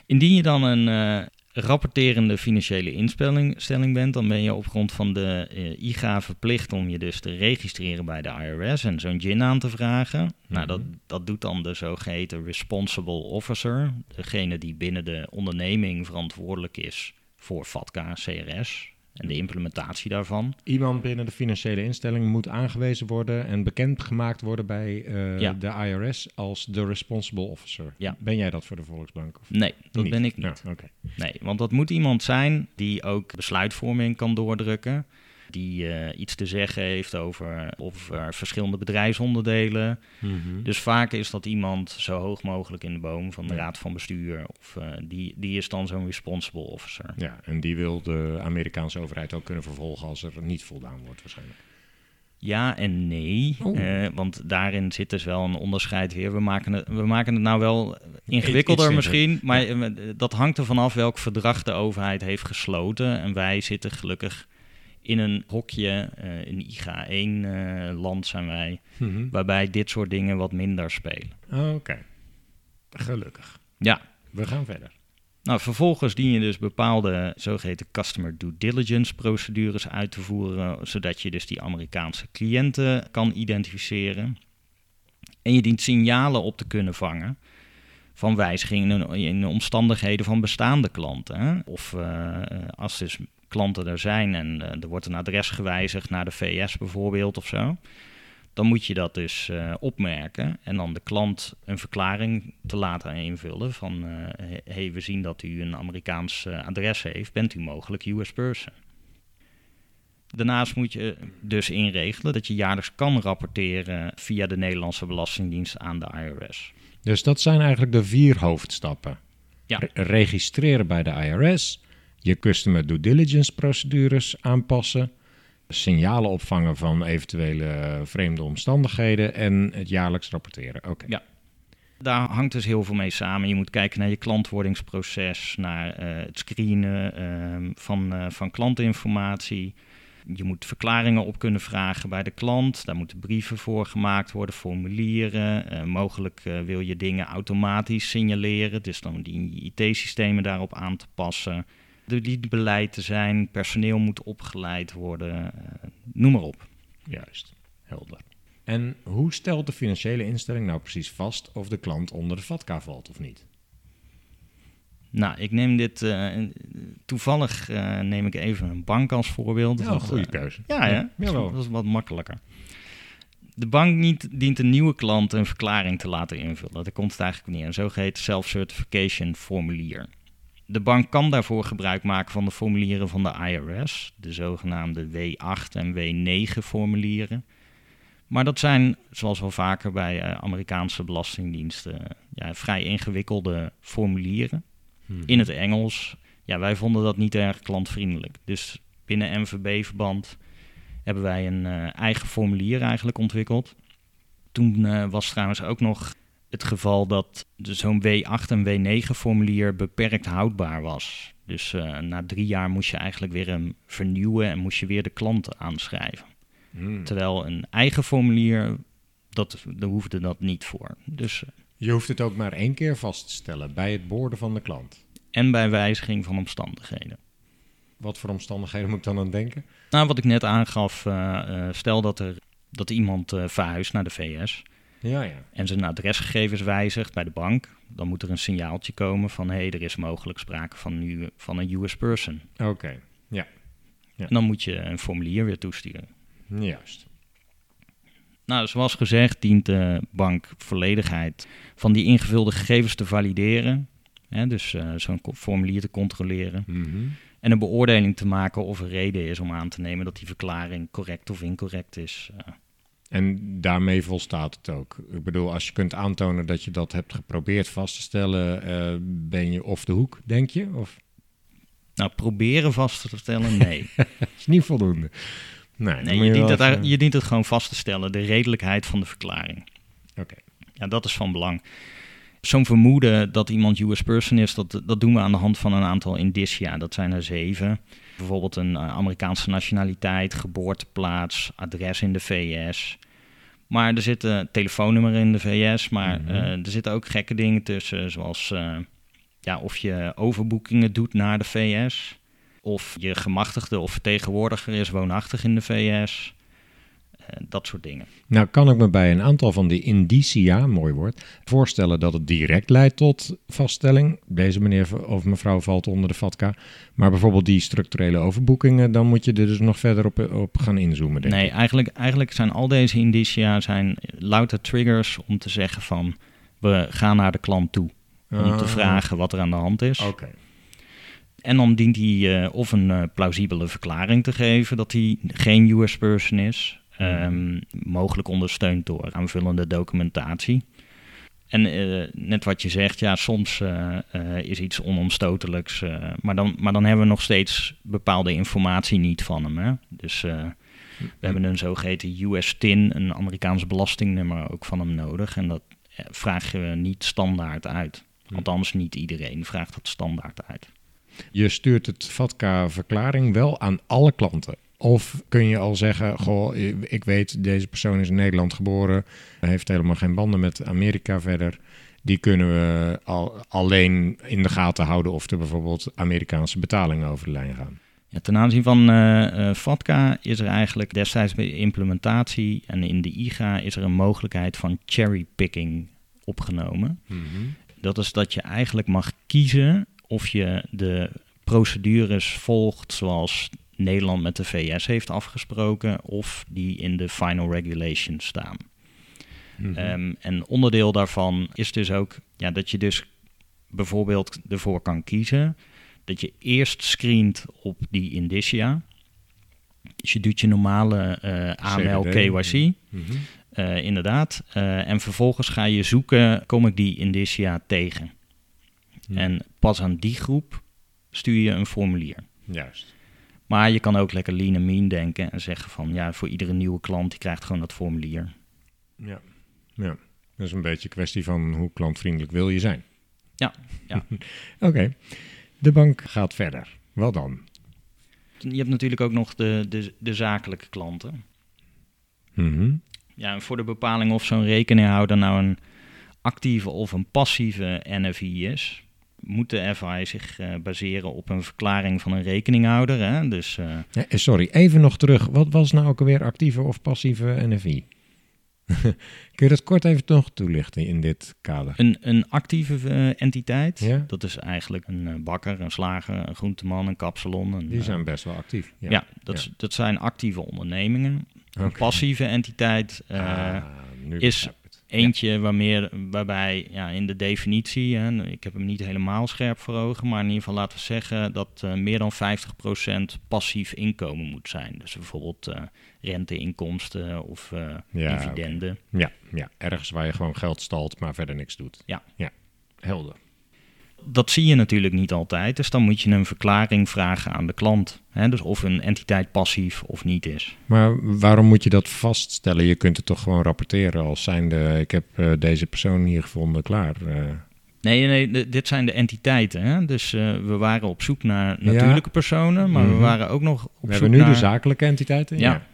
Indien je dan een, uh, rapporterende financiële instelling bent, dan ben je op grond van de uh, IGA verplicht om je dus te registreren bij de IRS en zo'n GIN aan te vragen. Nou, dat, mhm. dat doet dan de zogeheten responsible officer, degene die binnen de onderneming verantwoordelijk is voor FATCA, CRS, en de implementatie daarvan. Iemand binnen de financiële instelling moet aangewezen worden en bekendgemaakt worden bij uh, de IRS als de responsible officer. Ja. Ben jij dat voor de Volksbank? Of nee, dat ben ik niet. Nee, want dat moet iemand zijn die ook besluitvorming kan doordrukken. Die eh, iets te zeggen heeft over of verschillende bedrijfsonderdelen. Mhm. Dus vaak is dat iemand zo hoog mogelijk in de boom van de Ja. raad van bestuur. Of eh, die, die is dan zo'n responsible officer. Ja, en die wil de Amerikaanse overheid ook kunnen vervolgen als er niet voldaan wordt waarschijnlijk. Ja en nee, Oh. eh, want daarin zit dus wel een onderscheid weer. We maken het, we maken het nou wel ingewikkelder misschien, maar dat hangt ervan af welk verdrag de overheid heeft gesloten. En wij zitten gelukkig in een hokje, eh een IGA-1-land zijn wij, waarbij dit soort dingen wat minder spelen. Oké, gelukkig. Ja, We gaan verder. Nou, vervolgens dien je dus bepaalde zogeheten customer due diligence procedures uit te voeren, zodat je dus die Amerikaanse cliënten kan identificeren. En je dient signalen op te kunnen vangen van wijzigingen in- in de omstandigheden van bestaande klanten. Hè? Of eh, als dus klanten er zijn en eh, er wordt een adres gewijzigd naar de VS bijvoorbeeld of zo. Dan moet je dat dus eh, opmerken en dan de klant een verklaring te laten invullen van eh hey, we zien dat u een Amerikaans adres heeft, bent u mogelijk US person? Daarnaast moet je dus inregelen dat je jaarlijks kan rapporteren via de Nederlandse Belastingdienst aan de IRS. Dus dat zijn eigenlijk de vier hoofdstappen. Ja. Re- registreren bij de IRS, je customer due diligence procedures aanpassen, signalen opvangen van eventuele vreemde omstandigheden en het jaarlijks rapporteren. Oké. Ja. Daar hangt dus heel veel mee samen. Je moet kijken naar je klantwordingsproces, naar eh, het screenen ehm, van, eh, van klantinformatie. Je moet verklaringen op kunnen vragen bij de klant. Daar moeten brieven voor gemaakt worden, formulieren. Eh, mogelijk wil je dingen automatisch signaleren, dus dan dien je IT-systemen daarop aan te passen. Beleid te zijn, personeel moet opgeleid worden, eh, noem maar op. Juist, helder. En hoe stelt de financiële instelling nou precies vast of de klant onder de VATCA valt of niet? Nou, ik neem dit eh, toevallig eh, neem ik even een bank als voorbeeld. Ja, een goede keuze. Ja, ja. Dat is wat makkelijker. De bank niet, dient een nieuwe klant een verklaring te laten invullen. Daar komt het eigenlijk neer. Een zogeheten self-certification formulier. De bank kan daarvoor gebruik maken van de formulieren van de IRS, de zogenaamde W8 en W9 formulieren. Maar dat zijn, zoals wel vaker bij eh, Amerikaanse belastingdiensten, ja, vrij ingewikkelde formulieren Mhm. in het Engels. Ja, wij vonden dat niet erg klantvriendelijk. Dus binnen MVB-verband hebben wij een eh, eigen formulier eigenlijk ontwikkeld. Toen eh, was trouwens ook nog het geval dat zo'n W8 en W9 formulier beperkt houdbaar was. Dus eh, na drie jaar moest je eigenlijk weer hem vernieuwen en moest je weer de klanten aanschrijven. Hmm. Terwijl een eigen formulier, dat, daar hoefde dat niet voor. Dus, eh, Je hoeft het ook maar één keer vast te stellen bij het boorden van de klant. en bij wijziging van omstandigheden. Wat voor omstandigheden moet ik dan aan denken? Nou, wat ik net aangaf, eh, stel dat, er, dat iemand verhuist naar de VS Ja, ja. en zijn adresgegevens wijzigt bij de bank, dan moet er een signaaltje komen van hé, hey, er is mogelijk sprake van, nu, van een US person. Oké, Ja. En dan moet je een formulier weer toesturen. juist. Nou, zoals gezegd dient de bank volledigheid van die ingevulde gegevens te valideren. Hè, dus eh, zo'n formulier te controleren. Mhm. En een beoordeling te maken of er reden is om aan te nemen dat die verklaring correct of incorrect is. Eh, En daarmee volstaat het ook. Ik bedoel, als je kunt aantonen dat je dat hebt geprobeerd vast te stellen, eh, ben je off de hoek, denk je? Of nou, proberen vast te stellen, nee. is niet voldoende? Nee, je, dient het, je dient het gewoon vast te stellen, de redelijkheid van de verklaring. Oké. Ja, dat is van belang. Zo'n vermoeden dat iemand US person is, dat, dat doen we aan de hand van een aantal indicia. Dat zijn er zeven. Bijvoorbeeld een eh, Amerikaanse nationaliteit, geboorteplaats, adres in de VS. Maar er zit een telefoonnummer in de VS, maar Mhm. eh, er zitten ook gekke dingen tussen, zoals eh, ja, of je overboekingen doet naar de VS, of je gemachtigde of vertegenwoordiger is woonachtig in de VS. Eh, dat soort dingen. Nou kan ik me bij een aantal van die indicia, mooi woord, voorstellen dat het direct leidt tot vaststelling. Deze meneer of mevrouw valt onder de VATCA. Maar bijvoorbeeld die structurele overboekingen, dan moet je er dus nog verder op, op gaan inzoomen, denk Nee, ik. eigenlijk, eigenlijk zijn al deze indicia zijn louter triggers om te zeggen van we gaan naar de klant toe. Om te Ah, vragen wat er aan de hand is. Oké. En dan dient hij uh, of een uh, plausibele verklaring te geven dat hij geen US person is. Um, mogelijk ondersteund door aanvullende documentatie. En uh, net wat je zegt, ja, soms is iets onomstotelijks. maar, dan, maar dan hebben we nog steeds bepaalde informatie niet van hem. Hè? Dus we hebben een zogeheten US-TIN, een Amerikaans belastingnummer, ook van hem nodig. En dat vraag je niet standaard uit. Hm. Althans, niet iedereen vraagt dat standaard uit. Je stuurt het VATCA-verklaring wel aan alle klanten. Of kun je al zeggen, goh, ik weet, deze persoon is in Nederland geboren, heeft helemaal geen banden met Amerika verder. Die kunnen we al, alleen in de gaten houden of er bijvoorbeeld Amerikaanse betalingen over de lijn gaan. Ja, ten aanzien van uh, FATCA is er eigenlijk destijds bij implementatie en in de IGA is er een mogelijkheid van cherrypicking opgenomen. Mhm. Dat is dat je eigenlijk mag kiezen of je de procedures volgt zoals Nederland met de VS heeft afgesproken of die in de final regulations staan. Mhm. Ehm, en onderdeel daarvan is dus ook ja, dat je dus bijvoorbeeld ervoor kan kiezen dat je eerst screent op die indicia. Dus je doet je normale uh, AML KYC. Mm -hmm. inderdaad. Uh, en vervolgens ga je zoeken, kom ik die indicia tegen? En pas aan die groep stuur je een formulier. Juist. Maar je kan ook lekker lean en mean denken en zeggen van ja, voor iedere nieuwe klant die krijgt gewoon dat formulier. Ja, ja. Dat is een beetje een kwestie van hoe klantvriendelijk wil je zijn. Ja, ja. Oké. De bank gaat verder. Wat dan? Je hebt natuurlijk ook nog de, de, de zakelijke klanten. Mm Ja, en voor de bepaling of zo'n rekeninghouder nou een actieve of een passieve NFI is, moet de FI zich uh, baseren op een verklaring van een rekeninghouder. Hè? Dus, uh... ja, sorry, even nog terug. Wat was nou ook alweer actieve of passieve NFI? Kun je dat kort even nog toelichten in dit kader? Een, een actieve uh, entiteit, ja? dat is eigenlijk een bakker, een slager, een groenteman, een kapsalon. Een, Die zijn best wel actief. Ja, ja, dat, dat zijn actieve ondernemingen. Okay. Een passieve entiteit ah, is Eentje waarmee, waarbij ja, in de definitie, hè, ik heb hem niet helemaal scherp voor ogen, maar in ieder geval laten we zeggen dat uh, meer dan 50% passief inkomen moet zijn. Dus bijvoorbeeld uh, renteinkomsten of uh, ja, dividenden. Okay. Ja, ja, ergens waar je gewoon geld stalt, maar verder niks doet. Ja. ja. Helder dat zie je natuurlijk niet altijd. Dus dan moet je een verklaring vragen aan de klant. Hè? Dus of een entiteit passief of niet is. Maar waarom moet je dat vaststellen? Je kunt het toch gewoon rapporteren als zijnde... ik heb uh, deze persoon hier gevonden, klaar. Uh. Nee, nee, dit zijn de entiteiten. Hè? Dus uh, we waren op zoek naar natuurlijke ja. personen... maar mm -hmm. we waren ook nog op we zoek hebben nu naar... de zakelijke entiteiten? Ja. ja.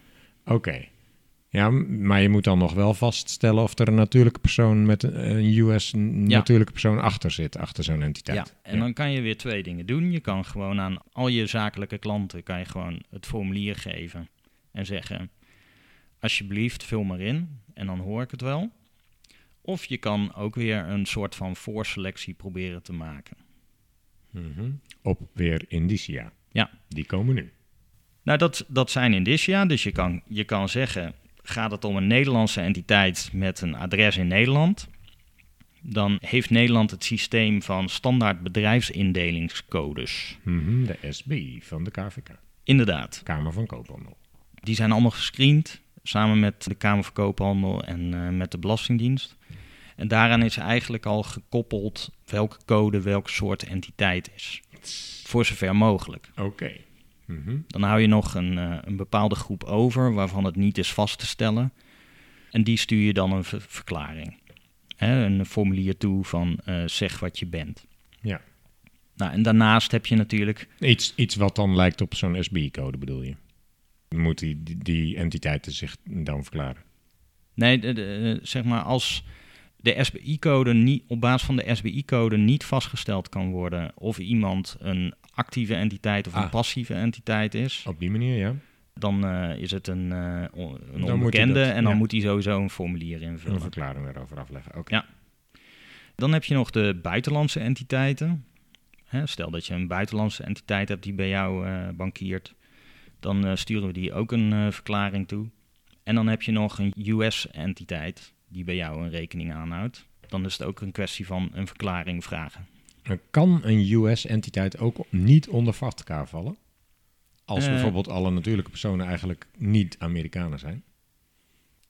Oké. Okay. Ja, maar je moet dan nog wel vaststellen of er een natuurlijke persoon met een US natuurlijke persoon achter zit, achter zo'n entiteit. Ja, en ja. dan kan je weer twee dingen doen. Je kan gewoon aan al je zakelijke klanten kan je gewoon het formulier geven en zeggen: alsjeblieft, vul maar in en dan hoor ik het wel. Of je kan ook weer een soort van voorselectie proberen te maken. Mm -hmm. Op weer indicia. Ja. Die komen nu. Nou, dat, dat zijn indicia. Dus je kan, je kan zeggen, gaat het om een Nederlandse entiteit met een adres in Nederland, dan heeft Nederland het systeem van standaard bedrijfsindelingscodes. Mm -hmm, de SB van de KVK. Inderdaad. Kamer van Koophandel. Die zijn allemaal gescreend samen met de Kamer van Koophandel en uh, met de Belastingdienst. En daaraan is eigenlijk al gekoppeld welke code welk soort entiteit is. Voor zover mogelijk. Oké. Okay. Mm -hmm. Dan hou je nog een, uh, een, bepaalde groep over waarvan het niet is vast te stellen. En die stuur je dan een ver verklaring. Hè, een formulier toe van uh, zeg wat je bent. Ja. Nou, en daarnaast heb je natuurlijk... Iets, iets wat dan lijkt op zo'n SBI-code bedoel je? Moet die, die, die, entiteiten zich dan verklaren? Nee, de, de, zeg maar als de SBI-code niet, op basis van de SBI-code niet vastgesteld kan worden of iemand een actieve entiteit of een ah. passieve entiteit is. Op die manier, ja. Dan uh, is het een, uh, een onbekende dat, en dan ja. moet hij sowieso een formulier invullen. Een verklaring erover afleggen, oké. Okay. Ja. Dan heb je nog de buitenlandse entiteiten. Hè, stel dat je een buitenlandse entiteit hebt die bij jou uh, bankiert. Dan sturen we die ook een verklaring toe. En dan heb je nog een US-entiteit die bij jou een rekening aanhoudt. Dan is het ook een kwestie van een verklaring vragen. Kan een US-entiteit ook niet onder FATCA vallen? Als Eh. bijvoorbeeld alle natuurlijke personen eigenlijk niet Amerikanen zijn?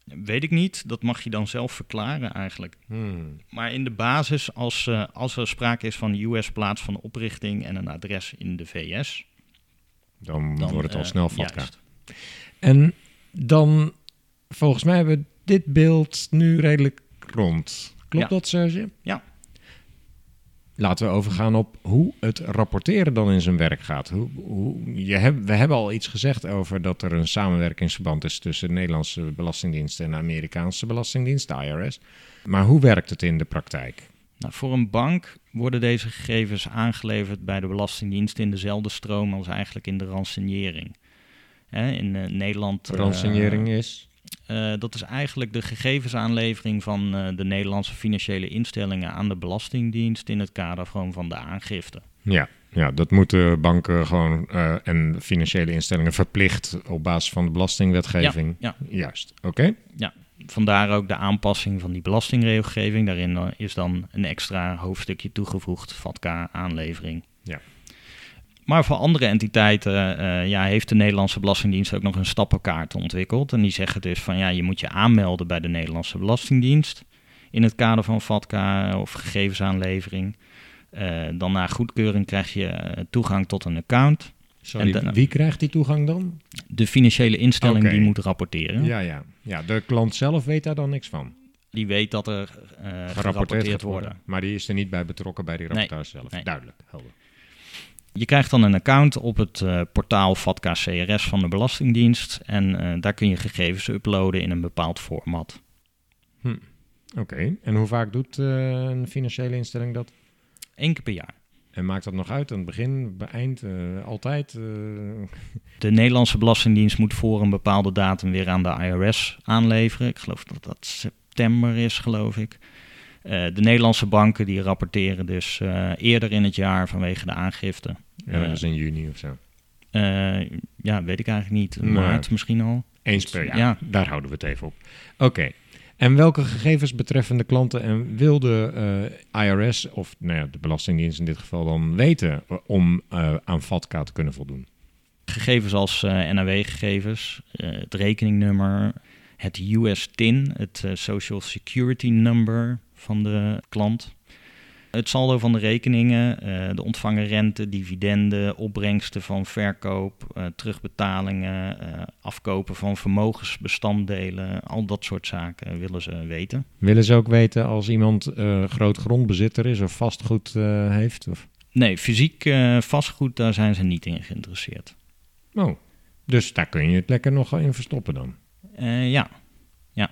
Weet ik niet, dat mag je dan zelf verklaren eigenlijk. Hmm. Maar in de basis, als, eh, als er sprake is van US plaats van oprichting en een adres in de VS, Dan, dan wordt het al eh, snel FATCA. juist. En dan, volgens mij hebben we dit beeld nu redelijk rond. Klopt Ja. dat, Serge? Ja. Laten we overgaan op hoe het rapporteren dan in zijn werk gaat. Hoe, hoe, je heb, we hebben al iets gezegd over dat er een samenwerkingsverband is tussen de Nederlandse Belastingdienst en de Amerikaanse Belastingdienst, de IRS. Maar hoe werkt het in de praktijk? Nou, voor een bank worden deze gegevens aangeleverd bij de Belastingdienst in dezelfde stroom als eigenlijk in de ransonering. Hè, in eh, Nederland. eh, Ransonering is? Eh, dat is eigenlijk de gegevensaanlevering van eh, de Nederlandse financiële instellingen aan de Belastingdienst in het kader gewoon van de aangifte. Ja, ja, dat moeten banken gewoon eh, en financiële instellingen verplicht op basis van de belastingwetgeving. Ja, Juist, oké. Vandaar ook de aanpassing van die belastingregelgeving. Daarin is dan een extra hoofdstukje toegevoegd, VATCA-aanlevering. Ja. Maar voor andere entiteiten eh, ja, heeft de Nederlandse Belastingdienst ook nog een stappenkaart ontwikkeld. En die zeggen dus van ja, je moet je aanmelden bij de Nederlandse Belastingdienst in het kader van VATCA of gegevensaanlevering. Eh, dan na goedkeuring krijg je eh, toegang tot een account. Sorry, wie krijgt die toegang dan? De financiële instelling die moet rapporteren. Ja, ja. ja, de klant zelf weet daar dan niks van. Die weet dat er eh gerapporteerd gaat worden. Maar die is er niet bij betrokken bij die Nee, rapportage zelf. nee. Duidelijk, helder. Je krijgt dan een account op het eh, portaal VATCA CRS van de Belastingdienst. En eh, daar kun je gegevens uploaden in een bepaald format. Oké, en hoe vaak doet eh, een financiële instelling dat? Eén keer per jaar. En maakt dat nog uit aan het begin, eind, altijd? De Nederlandse Belastingdienst moet voor een bepaalde datum weer aan de IRS aanleveren. Ik geloof dat dat september is, geloof ik. Eh, de Nederlandse banken die rapporteren dus eh, eerder in het jaar vanwege de aangifte. ja, dat is in juni of zo. Eh, ja, weet ik eigenlijk niet. Maart misschien al. Eens per jaar. Ja. Daar houden we het even op. Oké. En welke gegevens betreffende klanten en wil de eh, IRS, of nou ja, de Belastingdienst in dit geval dan weten eh, om eh, aan FATCA te kunnen voldoen? Gegevens als eh, NAW-gegevens, eh, het rekeningnummer, het US-TIN, het eh, Social Security Number van de klant. Het saldo van de rekeningen, eh, de ontvangen rente, dividenden, opbrengsten van verkoop, eh, terugbetalingen, eh, afkopen van vermogensbestanddelen, al dat soort zaken willen ze weten. Willen ze ook weten als iemand groot grondbezitter is of vastgoed heeft? Of... Nee, fysiek vastgoed, daar zijn ze niet in geïnteresseerd. Oh, dus daar kun je het lekker nog in verstoppen dan. Eh, ja,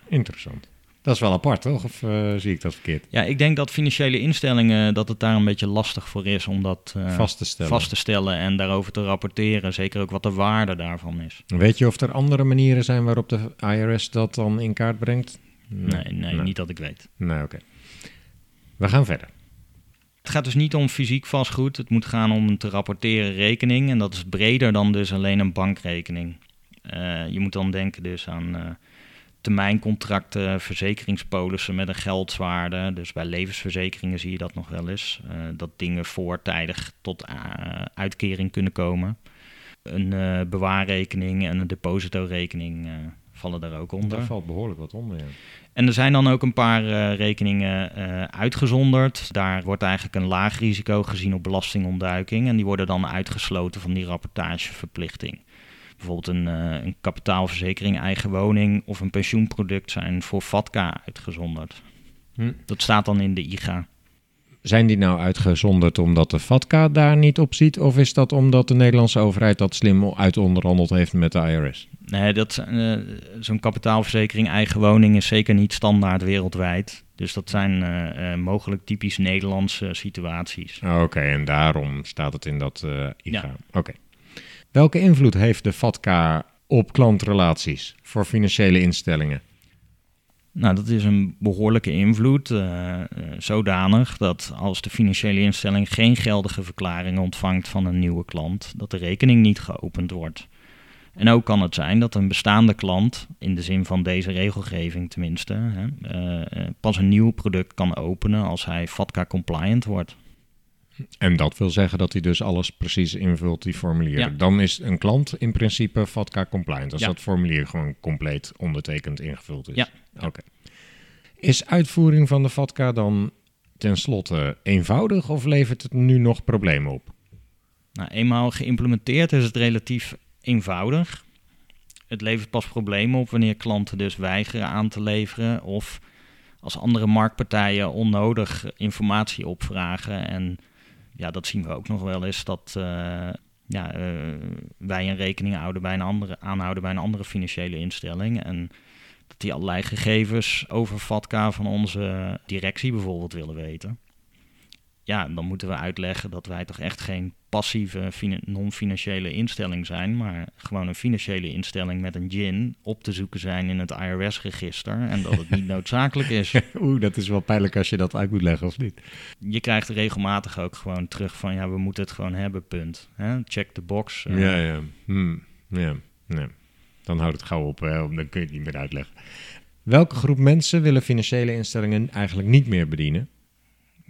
Interessant. Dat is wel apart, toch? Of eh, zie ik dat verkeerd? Ja, ik denk dat financiële instellingen dat het daar een beetje lastig voor is om dat eh, Vast te stellen. vast te stellen en daarover te rapporteren. Zeker ook wat de waarde daarvan is. Weet je of er andere manieren zijn waarop de IRS dat dan in kaart brengt? Nee, nee, niet dat ik weet. Nee, oké. We gaan verder. Het gaat dus niet om fysiek vastgoed. Het moet gaan om een te rapporteren rekening. En dat is breder dan dus alleen een bankrekening. Eh, je moet dan denken dus aan eh, termijncontracten, verzekeringspolissen met een geldswaarde. Dus bij levensverzekeringen zie je dat nog wel eens. eh, dat dingen voortijdig tot eh, uitkering kunnen komen. Een eh, bewaarrekening en een depositorekening vallen daar ook onder. Daar valt behoorlijk wat onder, ja. En er zijn dan ook een paar rekeningen uitgezonderd. Daar wordt eigenlijk een laag risico gezien op belastingontduiking. En die worden dan uitgesloten van die rapportageverplichting. Bijvoorbeeld een, eh, een kapitaalverzekering, eigen woning of een pensioenproduct zijn voor FATCA uitgezonderd. Hm. Dat staat dan in de IGA. Zijn die nou uitgezonderd omdat de FATCA daar niet op ziet? Of is dat omdat de Nederlandse overheid dat slim uitonderhandeld heeft met de IRS? Nee, dat, eh, zo'n kapitaalverzekering, eigen woning is zeker niet standaard wereldwijd. Dus dat zijn eh, mogelijk typisch Nederlandse situaties. Oké, en daarom staat het in dat IGA. Ja. Oké. Welke invloed heeft de FATCA op klantrelaties voor financiële instellingen? Nou, dat is een behoorlijke invloed. eh, zodanig dat als de financiële instelling geen geldige verklaring ontvangt van een nieuwe klant, dat de rekening niet geopend wordt. En ook kan het zijn dat een bestaande klant, in de zin van deze regelgeving tenminste, hè, eh, eh, pas een nieuw product kan openen als hij FATCA-compliant wordt. En dat wil zeggen dat hij dus alles precies invult, die formulieren. Ja. Dan is een klant in principe FATCA compliant, als Ja. dat formulier gewoon compleet ondertekend ingevuld is. Ja. Oké. Is uitvoering van de FATCA dan tenslotte eenvoudig of levert het nu nog problemen op? Nou, eenmaal geïmplementeerd is het relatief eenvoudig. Het levert pas problemen op wanneer klanten dus weigeren aan te leveren of als andere marktpartijen onnodig informatie opvragen. En ja, dat zien we ook nog wel eens dat eh, ja, eh, wij een rekening houden bij een andere, aanhouden bij een andere financiële instelling. En dat die allerlei gegevens over FATCA van onze directie bijvoorbeeld willen weten. Ja, dan moeten we uitleggen dat wij toch echt geen passieve fina- non-financiële instelling zijn, maar gewoon een financiële instelling met een gin op te zoeken zijn in het IRS-register en dat het niet noodzakelijk is. Oeh, dat is wel pijnlijk als je dat uit moet leggen, of niet? Je krijgt regelmatig ook gewoon terug van ja, we moeten het gewoon hebben, punt. Hè? Check the box. eh. Ja, ja. Hmm, ja. Nee. Dan houdt het gauw op, hè, dan kun je het niet meer uitleggen. Welke groep mensen willen financiële instellingen eigenlijk niet meer bedienen?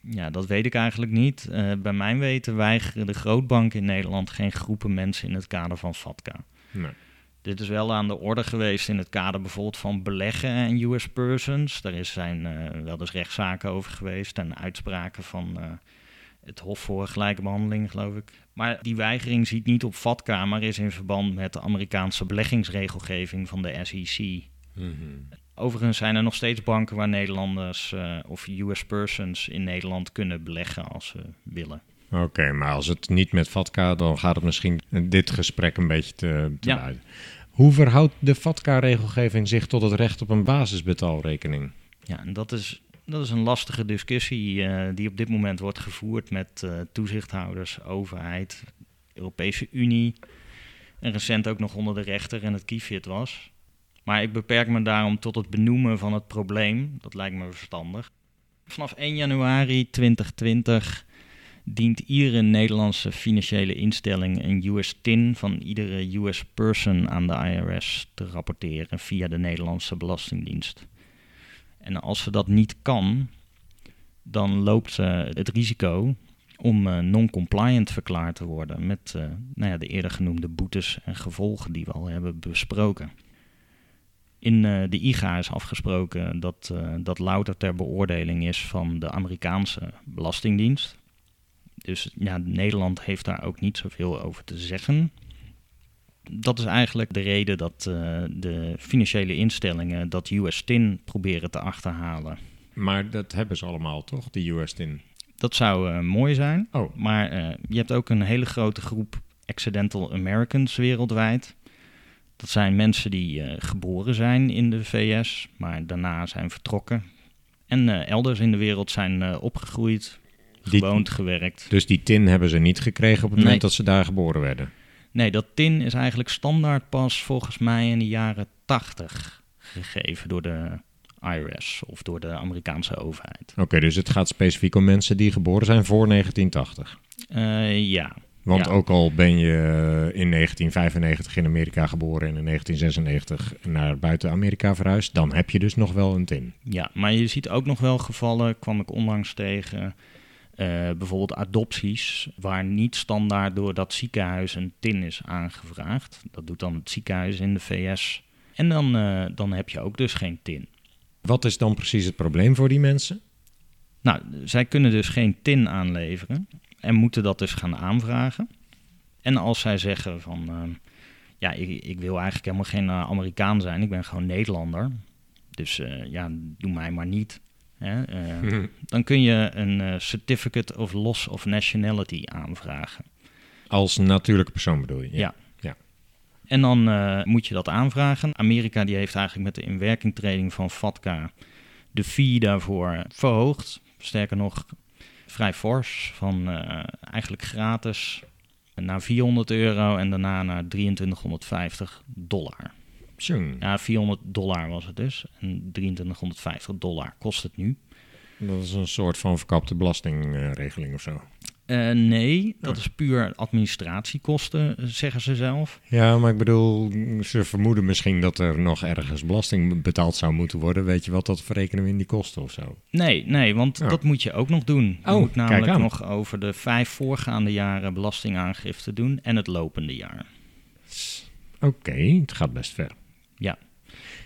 Ja, dat weet ik eigenlijk niet. Eh, bij mijn weten weigeren de grootbanken in Nederland geen groepen mensen in het kader van FATCA. Nee. Dit is wel aan de orde geweest in het kader bijvoorbeeld van beleggen en US persons. Daar is zijn eh, wel eens rechtszaken over geweest en uitspraken van eh, het Hof voor Gelijke Behandeling, geloof ik. Maar die weigering ziet niet op FATCA, maar is in verband met de Amerikaanse beleggingsregelgeving van de SEC. Overigens zijn er nog steeds banken waar Nederlanders eh, of US persons in Nederland kunnen beleggen als ze willen. Oké, maar als het niet met FATCA, dan gaat het misschien dit gesprek een beetje te, te Ja. Hoe verhoudt de FATCA-regelgeving zich tot het recht op een basisbetaalrekening? Ja, en dat is, dat is een lastige discussie eh, die op dit moment wordt gevoerd met eh, toezichthouders, overheid, Europese Unie. En recent ook nog onder de rechter en het kiefit was. Maar ik beperk me daarom tot het benoemen van het probleem. Dat lijkt me verstandig. Vanaf 1 januari 2020 dient iedere Nederlandse financiële instelling een US-TIN van iedere US-person aan de IRS te rapporteren via de Nederlandse Belastingdienst. En als ze dat niet kan, dan loopt ze het risico om eh, non-compliant verklaard te worden met eh, nou ja, de eerder genoemde boetes en gevolgen die we al hebben besproken. In eh, de IGA is afgesproken dat eh, dat louter ter beoordeling is van de Amerikaanse Belastingdienst. Dus ja, Nederland heeft daar ook niet zoveel over te zeggen. Dat is eigenlijk de reden dat eh, de financiële instellingen dat US-TIN proberen te achterhalen. Maar dat hebben ze allemaal, toch? Die US-tin. Dat zou mooi zijn. Oh, Maar je hebt ook een hele grote groep accidental Americans wereldwijd. Dat zijn mensen die eh, geboren zijn in de VS, maar daarna zijn vertrokken. En eh, elders in de wereld zijn eh, opgegroeid, Die- gewoond, gewerkt. dus die tin hebben ze niet gekregen op het moment dat ze daar geboren werden. Nee, dat TIN is eigenlijk standaard pas volgens mij in de jaren 80 gegeven door de IRS of door de Amerikaanse overheid. Oké, dus het gaat specifiek om mensen die geboren zijn voor 1980. Eh, ja, Want Ja. ook al ben je eh, in 1995 in Amerika geboren en in 1996 naar buiten Amerika verhuisd, dan heb je dus nog wel een tin. Ja, maar je ziet ook nog wel gevallen, kwam ik onlangs tegen, eh, bijvoorbeeld adopties, waar niet standaard door dat ziekenhuis een TIN is aangevraagd. Dat doet dan het ziekenhuis in de VS. En dan, eh, dan heb je ook dus geen TIN. Wat is dan precies het probleem voor die mensen? Nou, zij kunnen dus geen TIN aanleveren en moeten dat dus gaan aanvragen. En als zij zeggen van, eh, ja, ik, ik wil eigenlijk helemaal geen eh, Amerikaan zijn, ik ben gewoon Nederlander. Dus eh, ja, doe mij maar niet. Hè? Eh, dan kun je een eh, Certificate of Loss of Nationality aanvragen. Als natuurlijke persoon bedoel je? Ja. En dan moet je dat aanvragen. Amerika die heeft eigenlijk met de inwerkingtreding van FATCA de fee daarvoor verhoogd. Sterker nog, vrij fors, van eh, eigenlijk gratis naar 400 euro en daarna naar 2350 dollar. Ja, 400 dollar was het dus. En 2350 dollar kost het nu. dat is een soort van verkapte belastingregeling of zo. Uh, nee, dat is puur administratiekosten, eh, zeggen ze zelf. Ja, maar ik bedoel, ze vermoeden misschien dat er nog ergens belasting betaald zou moeten worden. Weet je wat, dat verrekenen we in die kosten of zo. Nee, nee, want Oh. dat moet je ook nog doen. Je Oh, moet kijk namelijk aan. nog over de vijf voorgaande jaren belastingaangifte doen en het lopende jaar. Oké, het gaat best ver. Ja,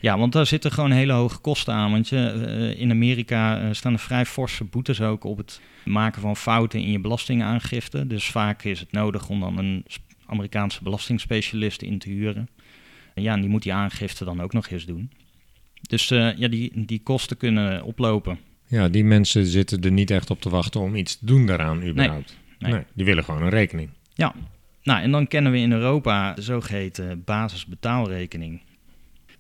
want daar zitten gewoon hele hoge kosten aan. Want je, eh, in Amerika eh, staan er vrij forse boetes ook op het maken van fouten in je belastingaangifte. Dus vaak is het nodig om dan een Amerikaanse belastingspecialist in te huren. En ja, en die moet die aangifte dan ook nog eens doen. Dus eh, ja, die, die kosten kunnen oplopen. Ja, die mensen zitten er niet echt op te wachten om iets te doen daaraan überhaupt. nee. die willen gewoon een rekening. Nou, en dan kennen we in Europa de zogeheten basisbetaalrekening.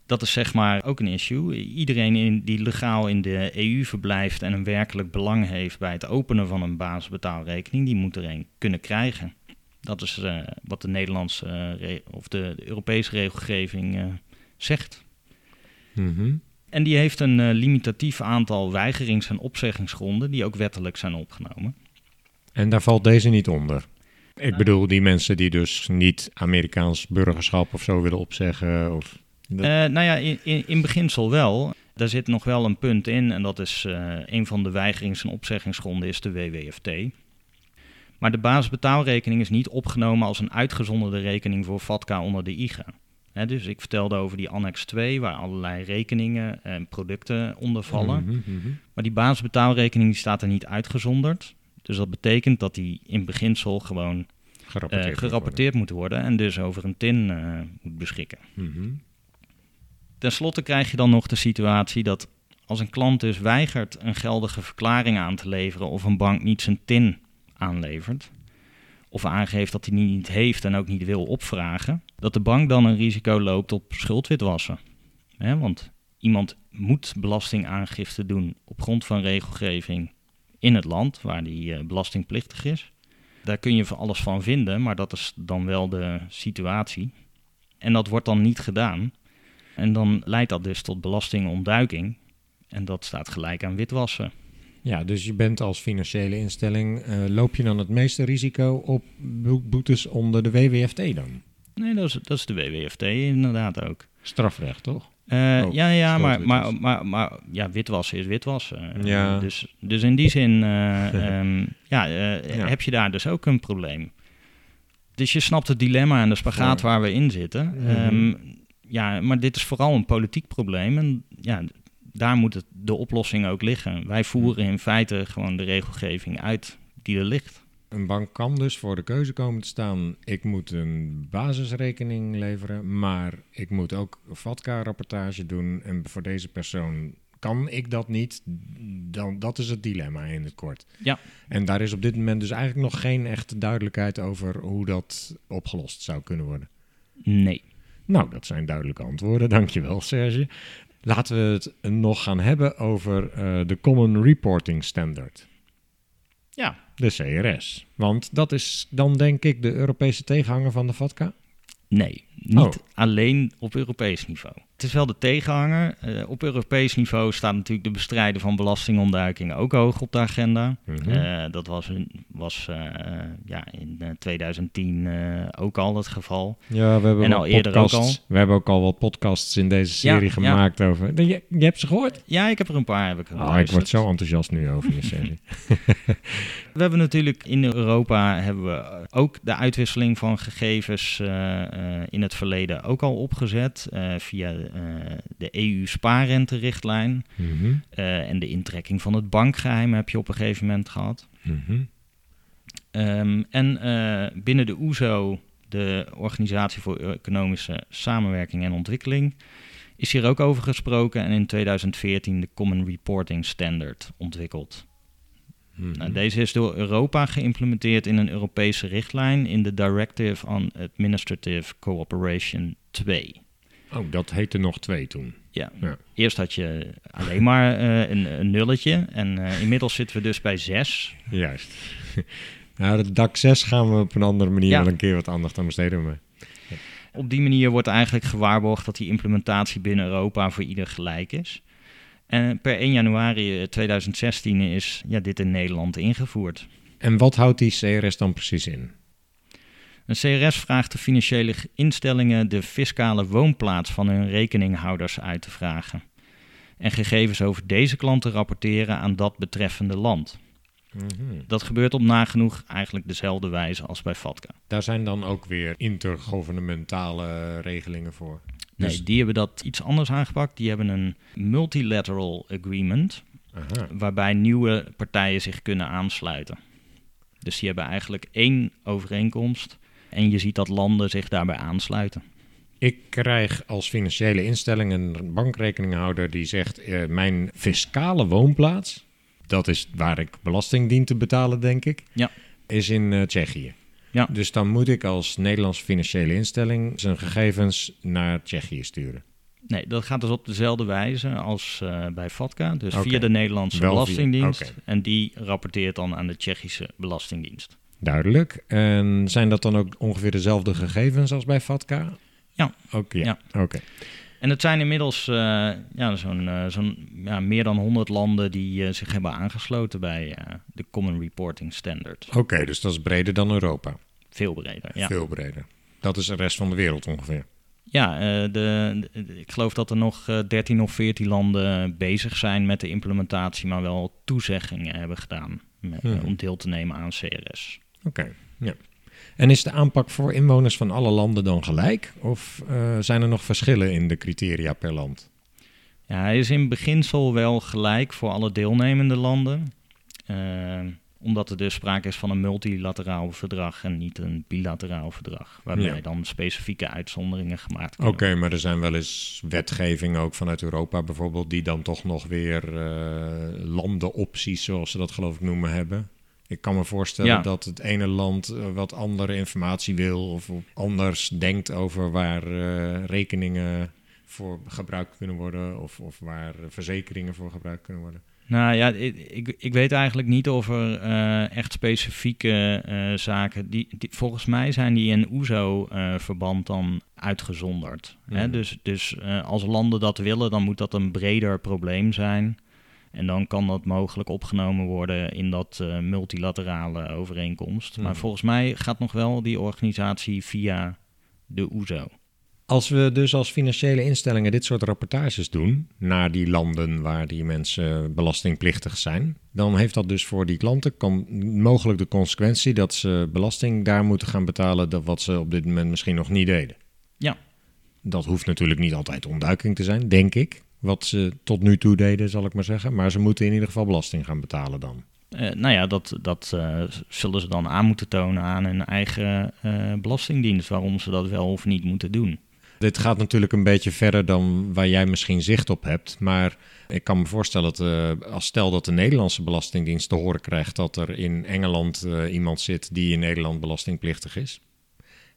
Dat is zeg maar ook een issue. Iedereen in, die legaal in de EU verblijft en een werkelijk belang heeft bij het openen van een basisbetaalrekening, die moet er een kunnen krijgen. Dat is eh, wat de Nederlandse eh, of de, de Europese regelgeving eh, zegt. Mhm. En die heeft een limitatief aantal weigerings- en opzeggingsgronden die ook wettelijk zijn opgenomen. En daar valt deze niet onder. Ik bedoel, die mensen die dus niet Amerikaans burgerschap of zo willen opzeggen. Of, dat- Eh, nou ja, in, in, in beginsel wel. Daar zit nog wel een punt in en dat is eh, een van de weigerings- en opzeggingsgronden is de WWFT. Maar de basisbetaalrekening is niet opgenomen als een uitgezonderde rekening voor FATCA onder de IGA. Dus ik vertelde over die annex 2, waar allerlei rekeningen en producten onder vallen. Mhm, mhm. Maar die basisbetaalrekening die staat er niet uitgezonderd. Dus dat betekent dat die in beginsel gewoon eh, Gerapporteerd. moet gerapporteerd moet worden en dus over een tin eh, moet beschikken. Mhm. Ten slotte krijg je dan nog de situatie dat als een klant dus weigert een geldige verklaring aan te leveren of een bank niet zijn tin aanlevert, of aangeeft dat hij die niet heeft en ook niet wil opvragen, dat de bank dan een risico loopt op schuldwitwassen. Want iemand moet belastingaangifte doen op grond van regelgeving in het land waar die eh, belastingplichtig is. Daar kun je van alles van vinden, maar dat is dan wel de situatie. En dat wordt dan niet gedaan. En dan leidt dat dus tot belastingontduiking. En dat staat gelijk aan witwassen. Ja, dus je bent als financiële instelling, eh, loop je dan het meeste risico op bo- boetes onder de WWFT dan? Nee, dat is, dat is de WWFT inderdaad ook. Strafrecht, toch? Eh, Oh, ja, ja maar, maar, maar, maar ja, witwassen is witwassen. Eh, Ja. Dus, dus in die zin eh, ehm, ja, Ja. heb je daar dus ook een probleem. Dus je snapt het dilemma en de spagaat Ja. waar we in zitten. Mhm. Ja, maar dit is vooral een politiek probleem. En ja, daar moet het, de oplossing ook liggen. Wij voeren in feite gewoon de regelgeving uit die er ligt. Een bank kan dus voor de keuze komen te staan: ik moet een basisrekening leveren, maar ik moet ook een FATCA-rapportage doen. En voor deze persoon kan ik dat niet. Dan, dat is het dilemma in het kort. Ja. En daar is op dit moment dus eigenlijk nog geen echte duidelijkheid over hoe dat opgelost zou kunnen worden. Nee. Nou, dat zijn duidelijke antwoorden. Dankjewel, Serge. Laten we het nog gaan hebben over eh, de Common Reporting Standard. Ja, De CRS. Want dat is dan denk ik de Europese tegenhanger van de FATCA. Nee, niet Oh. alleen op Europees niveau. Het is wel de tegenhanger. Eh, op Europees niveau staat natuurlijk de bestrijden van belastingontduiking ook hoog op de agenda. Mhm. Eh, dat was, was eh, ja, in eh, 2010 eh, ook al het geval. ja, we hebben en al eerder ook podcasts- We hebben ook al wat podcasts in deze serie Ja, ja. gemaakt over. Je, je hebt ze gehoord? Ja, ik heb er een paar heb ik Oh, ik word zo enthousiast nu over je serie. We hebben natuurlijk in Europa hebben we ook de uitwisseling van gegevens in het verleden ook al opgezet eh, via eh, de EU-spaarrente-richtlijn. Mhm, Eh, en de intrekking van het bankgeheim heb je op een gegeven moment gehad. mhm. Ehm, en binnen de OESO, de Organisatie voor Economische Samenwerking en Ontwikkeling, is hier ook over gesproken en in 2014 de Common Reporting Standard ontwikkeld. Mhm. Nou, deze is door Europa geïmplementeerd in een Europese richtlijn in de Directive on Administrative Cooperation 2. Oh, dat heette nog twee toen. Ja. Ja. Eerst had je alleen maar eh, een, een nulletje en eh, inmiddels zitten we dus bij zes. Juist. nou, de DAC 6 gaan we op een andere manier Ja. wel een keer wat aandacht aan besteden. Maar... Op die manier wordt eigenlijk gewaarborgd dat die implementatie binnen Europa voor ieder gelijk is. En per 1 januari 2016 is ja, dit in Nederland ingevoerd. En wat houdt die CRS dan precies in? Een CRS vraagt de financiële instellingen de fiscale woonplaats van hun rekeninghouders uit te vragen. En gegevens over deze klant te rapporteren aan dat betreffende land. Mhm. Dat gebeurt op nagenoeg eigenlijk dezelfde wijze als bij FATCA. Daar zijn dan ook weer intergouvernementale regelingen voor. Nee, Dus- die hebben dat iets anders aangepakt. Die hebben een multilateral agreement, Aha. waarbij nieuwe partijen zich kunnen aansluiten. Dus die hebben eigenlijk één overeenkomst. En je ziet dat landen zich daarbij aansluiten. Ik krijg als financiële instelling een bankrekeninghouder die zegt: eh, Mijn fiscale woonplaats, dat is waar ik belasting dien te betalen, denk ik, Ja. is in eh, Tsjechië. Ja. Dus dan moet ik als Nederlandse financiële instelling zijn gegevens naar Tsjechië sturen. Nee, dat gaat dus op dezelfde wijze als eh, bij FATCA. Dus Oké. via de Nederlandse Wel Belastingdienst. oké. En die rapporteert dan aan de Tsjechische Belastingdienst. Duidelijk. En zijn dat dan ook ongeveer dezelfde gegevens als bij FATCA? Ja. Ja. Ja. Oké. En het zijn inmiddels eh, ja, zo'n eh, zo'n ja, meer dan 100 landen die eh, zich hebben aangesloten bij de Common Reporting Standard. Oké, dus dat is breder dan Europa. Veel breder. Ja, Veel breder. Dat is de rest van de wereld ongeveer. ja de, de- ik geloof dat er nog eh, 13 of 14 landen bezig zijn met de implementatie, maar wel toezeggingen hebben gedaan met- Mhm. om deel te nemen aan CRS. Oké, ja. En is de aanpak voor inwoners van alle landen dan gelijk? Of eh, zijn er nog verschillen in de criteria per land? Ja, hij is in beginsel wel gelijk voor alle deelnemende landen. eh, omdat er dus sprake is van een multilateraal verdrag en niet een bilateraal verdrag. Waarbij Ja. dan specifieke uitzonderingen gemaakt Oké, kunnen maar er zijn wel eens wetgeving ook vanuit Europa bijvoorbeeld... die dan toch nog weer eh, landenopties, zoals ze dat geloof ik noemen, hebben. Ik kan me voorstellen Ja. dat het ene land eh, wat andere informatie wil... of anders denkt over waar eh, rekeningen voor gebruikt kunnen worden... Of, of waar verzekeringen voor gebruikt kunnen worden. Nou ja, ik, ik, ik weet eigenlijk niet of er eh, echt specifieke zaken. Die, die, volgens mij zijn die in OESO-verband dan uitgezonderd. Hè? Dus, dus als landen dat willen, dan moet dat een breder probleem zijn. En dan kan dat mogelijk opgenomen worden in dat eh, multilaterale overeenkomst. Maar Mhm. volgens mij gaat nog wel die organisatie via de OESO. Als we dus als financiële instellingen dit soort rapportages doen naar die landen waar die mensen belastingplichtig zijn, dan heeft dat dus voor die klanten kan, mogelijk de consequentie dat ze belasting daar moeten gaan betalen dat wat ze op dit moment misschien nog niet deden. Ja. Dat hoeft natuurlijk niet altijd ontduiking te zijn, denk ik. Wat ze tot nu toe deden, zal ik maar zeggen. Maar ze moeten in ieder geval belasting gaan betalen dan. Eh, nou ja, dat, dat eh, zullen ze dan aan moeten tonen aan hun eigen eh, belastingdienst, waarom ze dat wel of niet moeten doen. Dit gaat natuurlijk een beetje verder dan waar jij misschien zicht op hebt. Maar ik kan me voorstellen dat als stel dat de Nederlandse Belastingdienst te horen krijgt dat er in Engeland iemand zit die in Nederland belastingplichtig is.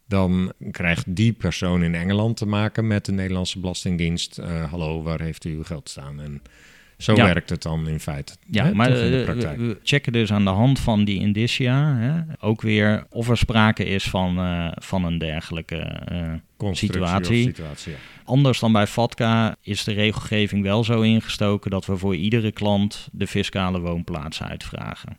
Dan krijgt die persoon in Engeland te maken met de Nederlandse Belastingdienst. Eh, hallo, waar heeft u uw geld staan? En zo Ja. werkt het dan in feite. Ja, hè, maar in de eh, we, praktijk. we checken dus aan de hand van die indicia hè, ook weer of er sprake is van, eh, van een dergelijke. situatie. situatie ja. Anders dan bij FATCA is de regelgeving wel zo ingestoken dat we voor iedere klant de fiscale woonplaats uitvragen.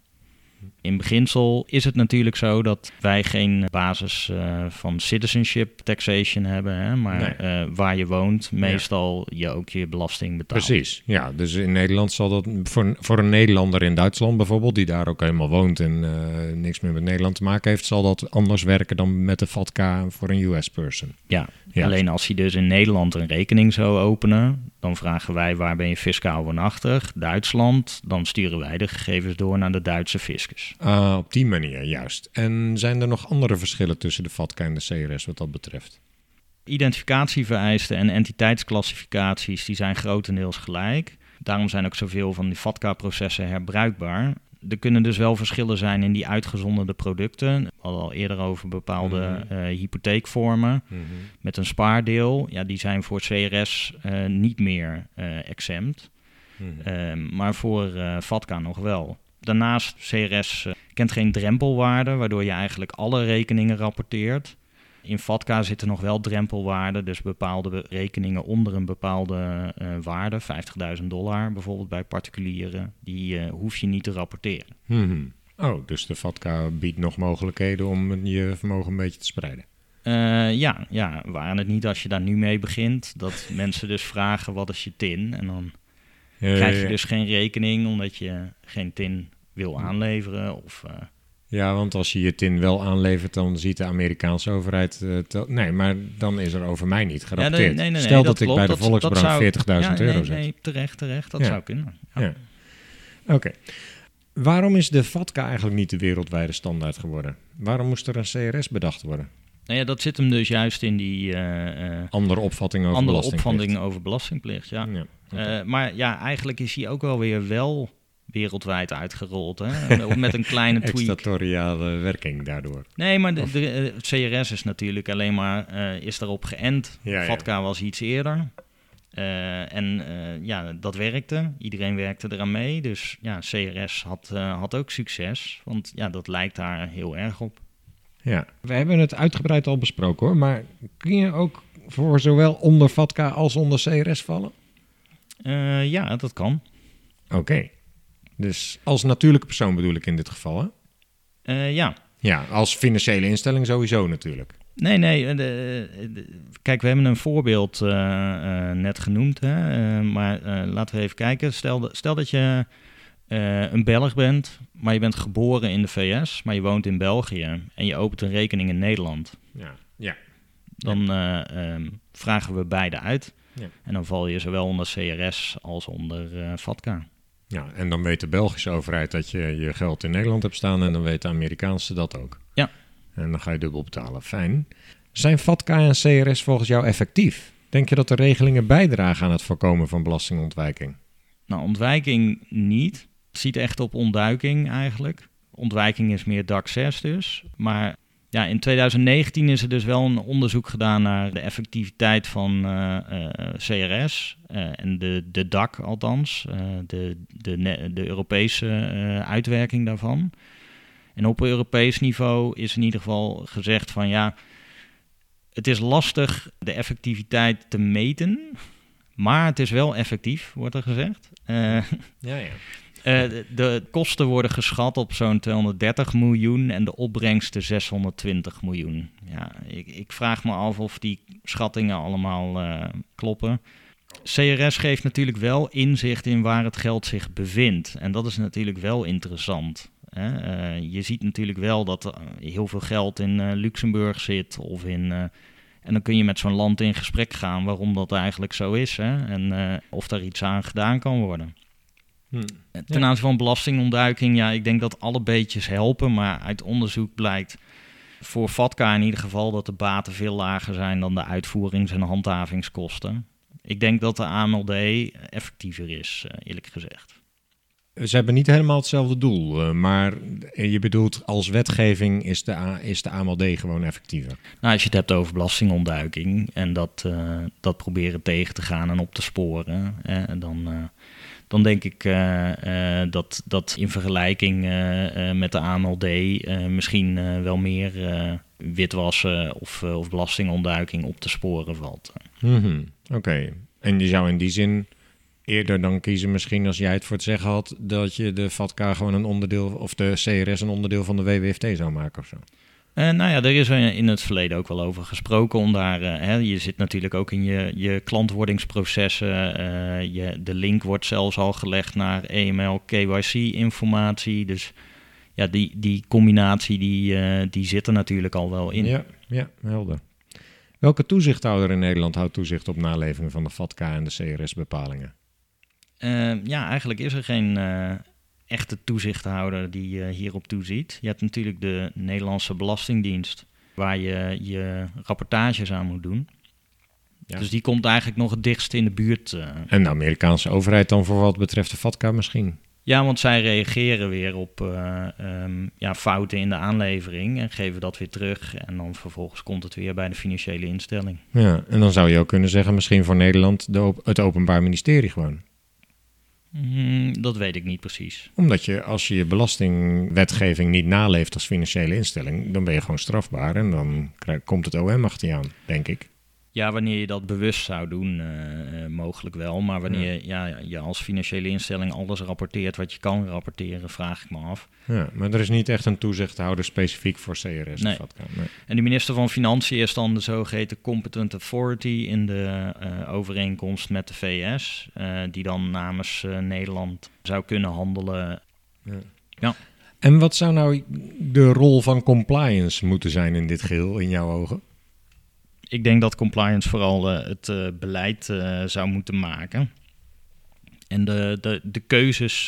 In beginsel is het natuurlijk zo dat wij geen basis eh, van citizenship taxation hebben, hè, maar Nee. eh, waar je woont, meestal je ook je belasting betaalt. Precies, ja. Dus in Nederland zal dat voor, voor een Nederlander in Duitsland bijvoorbeeld, die daar ook helemaal woont en eh, niks meer met Nederland te maken heeft, zal dat anders werken dan met de FATCA voor een US-person. Ja, Ja. alleen als hij dus in Nederland een rekening zou openen, dan vragen wij waar ben je fiscaal woonachtig, Duitsland, dan sturen wij de gegevens door naar de Duitse fiscus. Ah, op die manier, juist. En zijn er nog andere verschillen tussen de FATCA en de CRS wat dat betreft? Identificatievereisten en entiteitsclassificaties die zijn grotendeels gelijk. Daarom zijn ook zoveel van die FATCA-processen herbruikbaar. Er kunnen dus wel verschillen zijn in die uitgezonderde producten. We hadden al eerder over bepaalde Mhm. eh, hypotheekvormen met een spaardeel. Ja, die zijn voor CRS eh, niet meer eh, exempt. Mhm. Ehm, maar voor eh FATCA nog wel. Daarnaast, CRS eh, kent geen drempelwaarde, waardoor je eigenlijk alle rekeningen rapporteert. In FATCA zitten nog wel drempelwaarden, dus bepaalde be- rekeningen onder een bepaalde eh, waarde, 50.000 dollar bijvoorbeeld bij particulieren, die eh, hoef je niet te rapporteren. Mhm. Oh, dus de FATCA biedt nog mogelijkheden om je vermogen een beetje te spreiden. Uh, ja, ja, waren het niet als je daar nu mee begint, dat mensen dus vragen wat is je tin? En dan krijg je dus geen rekening omdat je geen tin wil aanleveren. Of, uh... Ja, want als je je tin wel aanlevert, dan ziet de Amerikaanse overheid... Uh, nee, maar dan is er over mij niet gerapporteerd. Ja, nee, nee, Stel dat, dat ik bij de Volksbrand 40.000 ja, euro zet. Nee, terecht, terecht. Dat zou kunnen. Ja. Oké. Waarom is de FATCA eigenlijk niet de wereldwijde standaard geworden? Waarom moest er een CRS bedacht worden? Nou ja, dat zit hem dus juist in die... Uh, andere opvatting over andere belastingplicht. opvatting over belastingplicht, ja. ja maar ja, eigenlijk is hij ook wel weer wel wereldwijd uitgerold. Hè? Met een kleine tweak. Extratoriale werking daardoor. Nee, maar de, de, CRS is natuurlijk alleen maar uh, is daarop geënt. Ja, FATCA was iets eerder. Uh, en uh, ja, dat werkte. Iedereen werkte eraan mee. Dus ja, CRS had, had ook succes. Want ja, dat lijkt daar heel erg op. Ja, we hebben het uitgebreid al besproken hoor. Maar kun je ook voor zowel onder FATCA als onder CRS vallen? Ja, dat kan. Oké. Dus als natuurlijke persoon bedoel ik in dit geval, hè? Uh, ja. Ja, als financiële instelling sowieso natuurlijk. Nee, nee. Eh, de, kijk, we hebben een voorbeeld uh, net genoemd. Hè? maar laten we even kijken. Stel, stel dat je een Belg bent, maar je bent geboren in de VS, maar je woont in België en je opent een rekening in Nederland. Ja. ja. Dan um, vragen we beide uit. Ja. En dan val je zowel onder CRS als onder FATCA. Ja, en dan weet de Belgische overheid dat je je geld in Nederland hebt staan en dan weet de Amerikaanse dat ook. Ja. En dan ga je dubbel betalen. Fijn. Zijn FATCA en CRS volgens jou effectief? Denk je dat de regelingen bijdragen aan het voorkomen van belastingontwijking? Nou, ontwijking niet. Het ziet echt op ontduiking eigenlijk. Ontwijking is meer DAC 6 dus. Maar ja, in 2019 is er dus wel een onderzoek gedaan naar de effectiviteit van uh, uh, CRS uh, en de, de DAC althans, de, de, de Europese uitwerking daarvan. En op Europees niveau is in ieder geval gezegd van ja, het is lastig de effectiviteit te meten, maar het is wel effectief, wordt er gezegd. ja, ja. Uh, de, kosten worden geschat op zo'n 230 miljoen en de opbrengsten 620 miljoen. Ja, ik, ik, vraag me af of die schattingen allemaal uh, kloppen. CRS geeft natuurlijk wel inzicht in waar het geld zich bevindt. En dat is natuurlijk wel interessant. Hè? Uh, je ziet natuurlijk wel dat heel veel geld in Luxemburg zit of in. en dan kun je met zo'n land in gesprek gaan waarom dat eigenlijk zo is. Hè? En of daar iets aan gedaan kan worden. Hmm. Ten aanzien van belastingontduiking, ja, ik denk dat alle beetjes helpen, maar uit onderzoek blijkt voor FATCA in ieder geval dat de baten veel lager zijn dan de uitvoerings- en handhavingskosten. Ik denk dat de AMLD effectiever is, eh, eerlijk gezegd. Ze hebben niet helemaal hetzelfde doel, eh, maar je bedoelt als wetgeving is de, is de AMLD gewoon effectiever? Nou, als je het hebt over belastingontduiking en dat, uh, dat proberen tegen te gaan en op te sporen, dan dan denk ik uh, uh, dat dat in vergelijking uh, met de AMLD misschien wel meer witwassen of, of belastingontduiking op te sporen valt. Mm Oké, en je zou in die zin eerder dan kiezen, misschien als jij het voor het zeggen had, dat je de FATCA gewoon een onderdeel, of de CRS een onderdeel van de WWFT zou maken of zo? Uh, nou ja, er is in het verleden ook wel over gesproken. Om daar, uh, hè, je zit natuurlijk ook in je, je klantwordingsprocessen. Uh, je, de link wordt zelfs al gelegd naar EML, KYC-informatie. Dus ja, die, die combinatie die, die zit er natuurlijk al wel in. Ja, ja, helder. Welke toezichthouder in Nederland houdt toezicht op naleving van de FATCA en de CRS-bepalingen? ja, eigenlijk is er geen echte toezichthouder die hierop toeziet. Je hebt natuurlijk de Nederlandse Belastingdienst, waar je je rapportages aan moet doen. Ja. Dus die komt eigenlijk nog het dichtst in de buurt. Uh. En de Amerikaanse overheid dan voor wat betreft de FATCA misschien? Ja, want zij reageren weer op uh, um, ja, fouten in de aanlevering en geven dat weer terug. En dan vervolgens komt het weer bij de financiële instelling. Ja, en dan zou je ook kunnen zeggen, misschien voor Nederland de, het Openbaar Ministerie gewoon. Hmm, dat weet ik niet precies. Omdat je, als je je belastingwetgeving niet naleeft als financiële instelling, dan ben je gewoon strafbaar en dan komt het OM achter je aan, denk ik. Ja, wanneer je dat bewust zou doen, uh, mogelijk wel. Maar wanneer ja. ja. je als financiële instelling alles rapporteert wat je kan rapporteren, vraag ik me af. Ja, maar er is niet echt een toezichthouder specifiek voor CRS. Nee. nee. En de minister van Financiën is dan de zogeheten competent authority in de uh, overeenkomst met de VS, die dan namens Nederland zou kunnen handelen. Ja. ja. En wat zou nou de rol van compliance moeten zijn in dit geheel, in jouw ogen? Ik denk dat compliance vooral uh, het uh, beleid uh, zou moeten maken. En de, de, de keuzes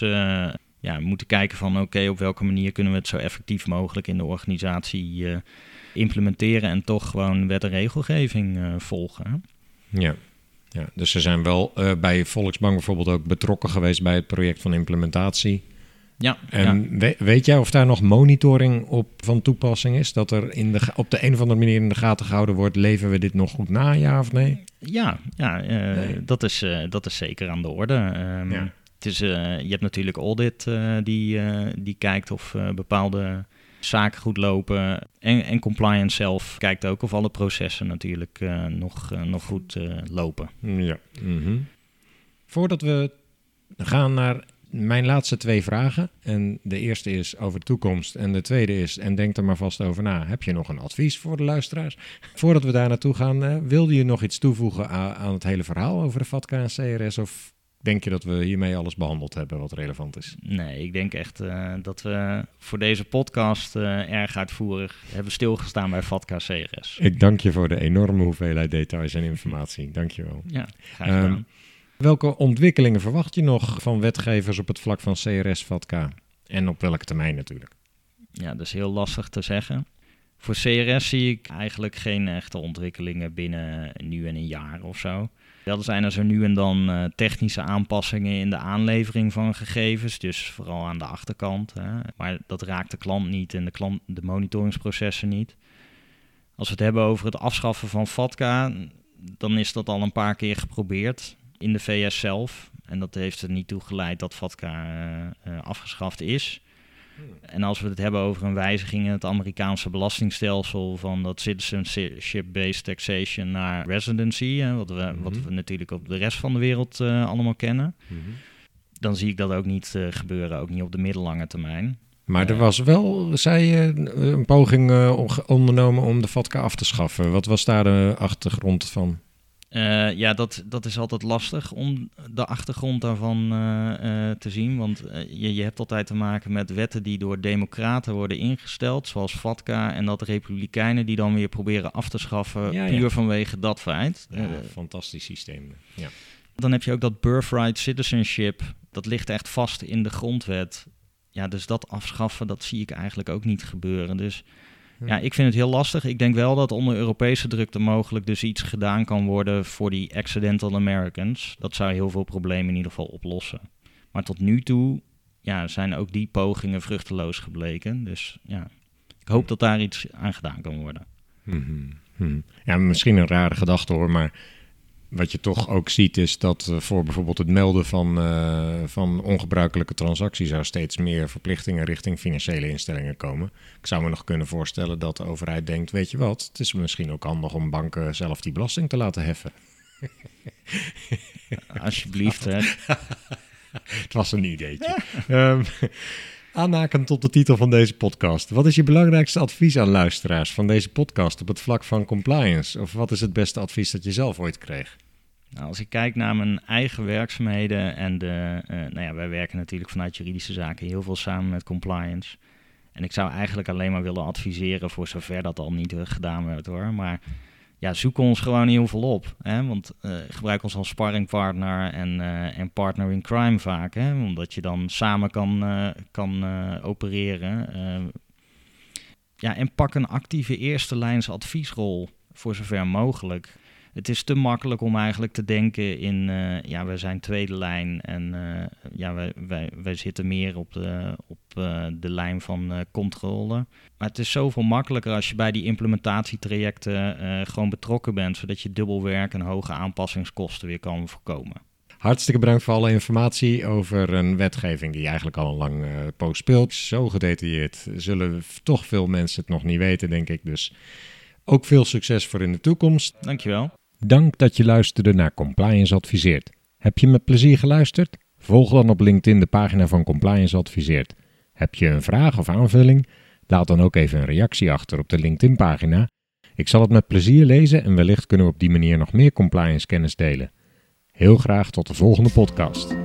ja, moeten kijken van oké, op welke manier kunnen we het zo effectief mogelijk in de organisatie implementeren en toch gewoon wet en regelgeving volgen. Ja. ja, dus ze zijn wel bij Volksbank bijvoorbeeld ook betrokken geweest bij het project van implementatie. Ja, en weet jij of daar nog monitoring op van toepassing is? Dat er in de, op de een of andere manier in de gaten gehouden wordt, leven we dit nog goed na, ja of nee? Ja, ja uh, dat, is, uh, dat is zeker aan de orde. Um, ja. het is, uh, je hebt natuurlijk audit die, die kijkt of bepaalde zaken goed lopen. En, en compliance zelf kijkt ook of alle processen natuurlijk nog, nog goed lopen. Ja. Mm -hmm. Voordat we gaan naar mijn laatste twee vragen. En de eerste is over de toekomst. En de tweede is, en denk er maar vast over na, heb je nog een advies voor de luisteraars? Voordat we daar naartoe gaan, uh, wilde je nog iets toevoegen aan, aan, het hele verhaal over de FATCA en CRS? Of denk je dat we hiermee alles behandeld hebben wat relevant is? Nee, ik denk echt uh, dat we voor deze podcast uh, erg uitvoerig hebben stilgestaan bij FATCA CRS. Ik dank je voor de enorme hoeveelheid details en informatie. Dank je wel. Ja, graag gedaan. Um, Welke ontwikkelingen verwacht je nog van wetgevers op het vlak van CRS, VATCA? En op welke termijn natuurlijk? Ja, dat is heel lastig te zeggen. Voor CRS zie ik eigenlijk geen echte ontwikkelingen binnen nu en een jaar of zo. Wel zijn er nu en dan uh, technische aanpassingen in de aanlevering van gegevens, dus vooral aan de achterkant. Hè. Maar dat raakt de klant niet en de, klant, de monitoringsprocessen niet. Als we het hebben over het afschaffen van FATCA, dan is dat al een paar keer geprobeerd in de VS zelf. En dat heeft er niet toe geleid dat FATCA uh, afgeschaft is. Hmm. En als we het hebben over een wijziging in het Amerikaanse belastingstelsel van dat citizenship-based taxation naar residency, hè, wat, we, wat mhm. we natuurlijk op de rest van de wereld uh, allemaal kennen, mhm. dan zie ik dat ook niet uh, gebeuren, ook niet op de middellange termijn. Maar er was wel, zei je, een poging ondernomen om de FATCA af te schaffen. Wat was daar de achtergrond van? Uh, ja, dat, dat is altijd lastig om de achtergrond daarvan uh, uh, te zien. Want je, je hebt altijd te maken met wetten die door democraten worden ingesteld, zoals FATCA. En dat republikeinen die dan weer proberen af te schaffen, ja, puur ja. vanwege dat feit. Ja, fantastisch systeem. Ja. Dan heb je ook dat birthright citizenship. Dat ligt echt vast in de grondwet. Ja, dus dat afschaffen, dat zie ik eigenlijk ook niet gebeuren. Dus ja, ik vind het heel lastig. Ik denk wel dat onder Europese drukte mogelijk dus iets gedaan kan worden voor die accidental Americans. Dat zou heel veel problemen in ieder geval oplossen. Maar tot nu toe ja, zijn ook die pogingen vruchteloos gebleken. Dus ja, ik hoop dat daar iets aan gedaan kan worden. Mm -hmm. Ja, misschien een rare gedachte hoor, maar wat je toch ook ziet is dat uh, voor bijvoorbeeld het melden van, uh, van ongebruikelijke transacties er steeds meer verplichtingen richting financiële instellingen komen. Ik zou me nog kunnen voorstellen dat de overheid denkt, weet je wat, het is misschien ook handig om banken zelf die belasting te laten heffen. Alsjeblieft, hè. het was een ideetje. um, aanhakend tot de titel van deze podcast. Wat is je belangrijkste advies aan luisteraars van deze podcast op het vlak van compliance? Of wat is het beste advies dat je zelf ooit kreeg? Nou, als ik kijk naar mijn eigen werkzaamheden en de, uh, nou ja, wij werken natuurlijk vanuit juridische zaken heel veel samen met compliance. En ik zou eigenlijk alleen maar willen adviseren voor zover dat al niet gedaan wordt hoor. Maar ja, zoek ons gewoon heel veel op. Hè? Want uh, gebruik ons als sparringpartner en, uh, en partner in crime vaak. Hè? Omdat je dan samen kan, kan opereren. ja, en pak een actieve eerste lijns adviesrol voor zover mogelijk het is te makkelijk om eigenlijk te denken in, uh, ja, we zijn tweede lijn en uh, ja, wij, wij, wij zitten meer op de, op, uh, de lijn van controle. Maar het is zoveel makkelijker als je bij die implementatietrajecten gewoon betrokken bent, zodat je dubbelwerk en hoge aanpassingskosten weer kan voorkomen. Hartstikke bedankt voor alle informatie over een wetgeving die eigenlijk al een lang poos speelt. Zo gedetailleerd zullen toch veel mensen het nog niet weten, denk ik. Dus ook veel succes voor in de toekomst. Dankjewel. Dank dat je luisterde naar Compliance Adviseert. Heb je met plezier geluisterd? Volg dan op LinkedIn de pagina van Compliance Adviseert. Heb je een vraag of aanvulling? Laat dan ook even een reactie achter op de LinkedIn-pagina. Ik zal het met plezier lezen en wellicht kunnen we op die manier nog meer compliance kennis delen. Heel graag tot de volgende podcast.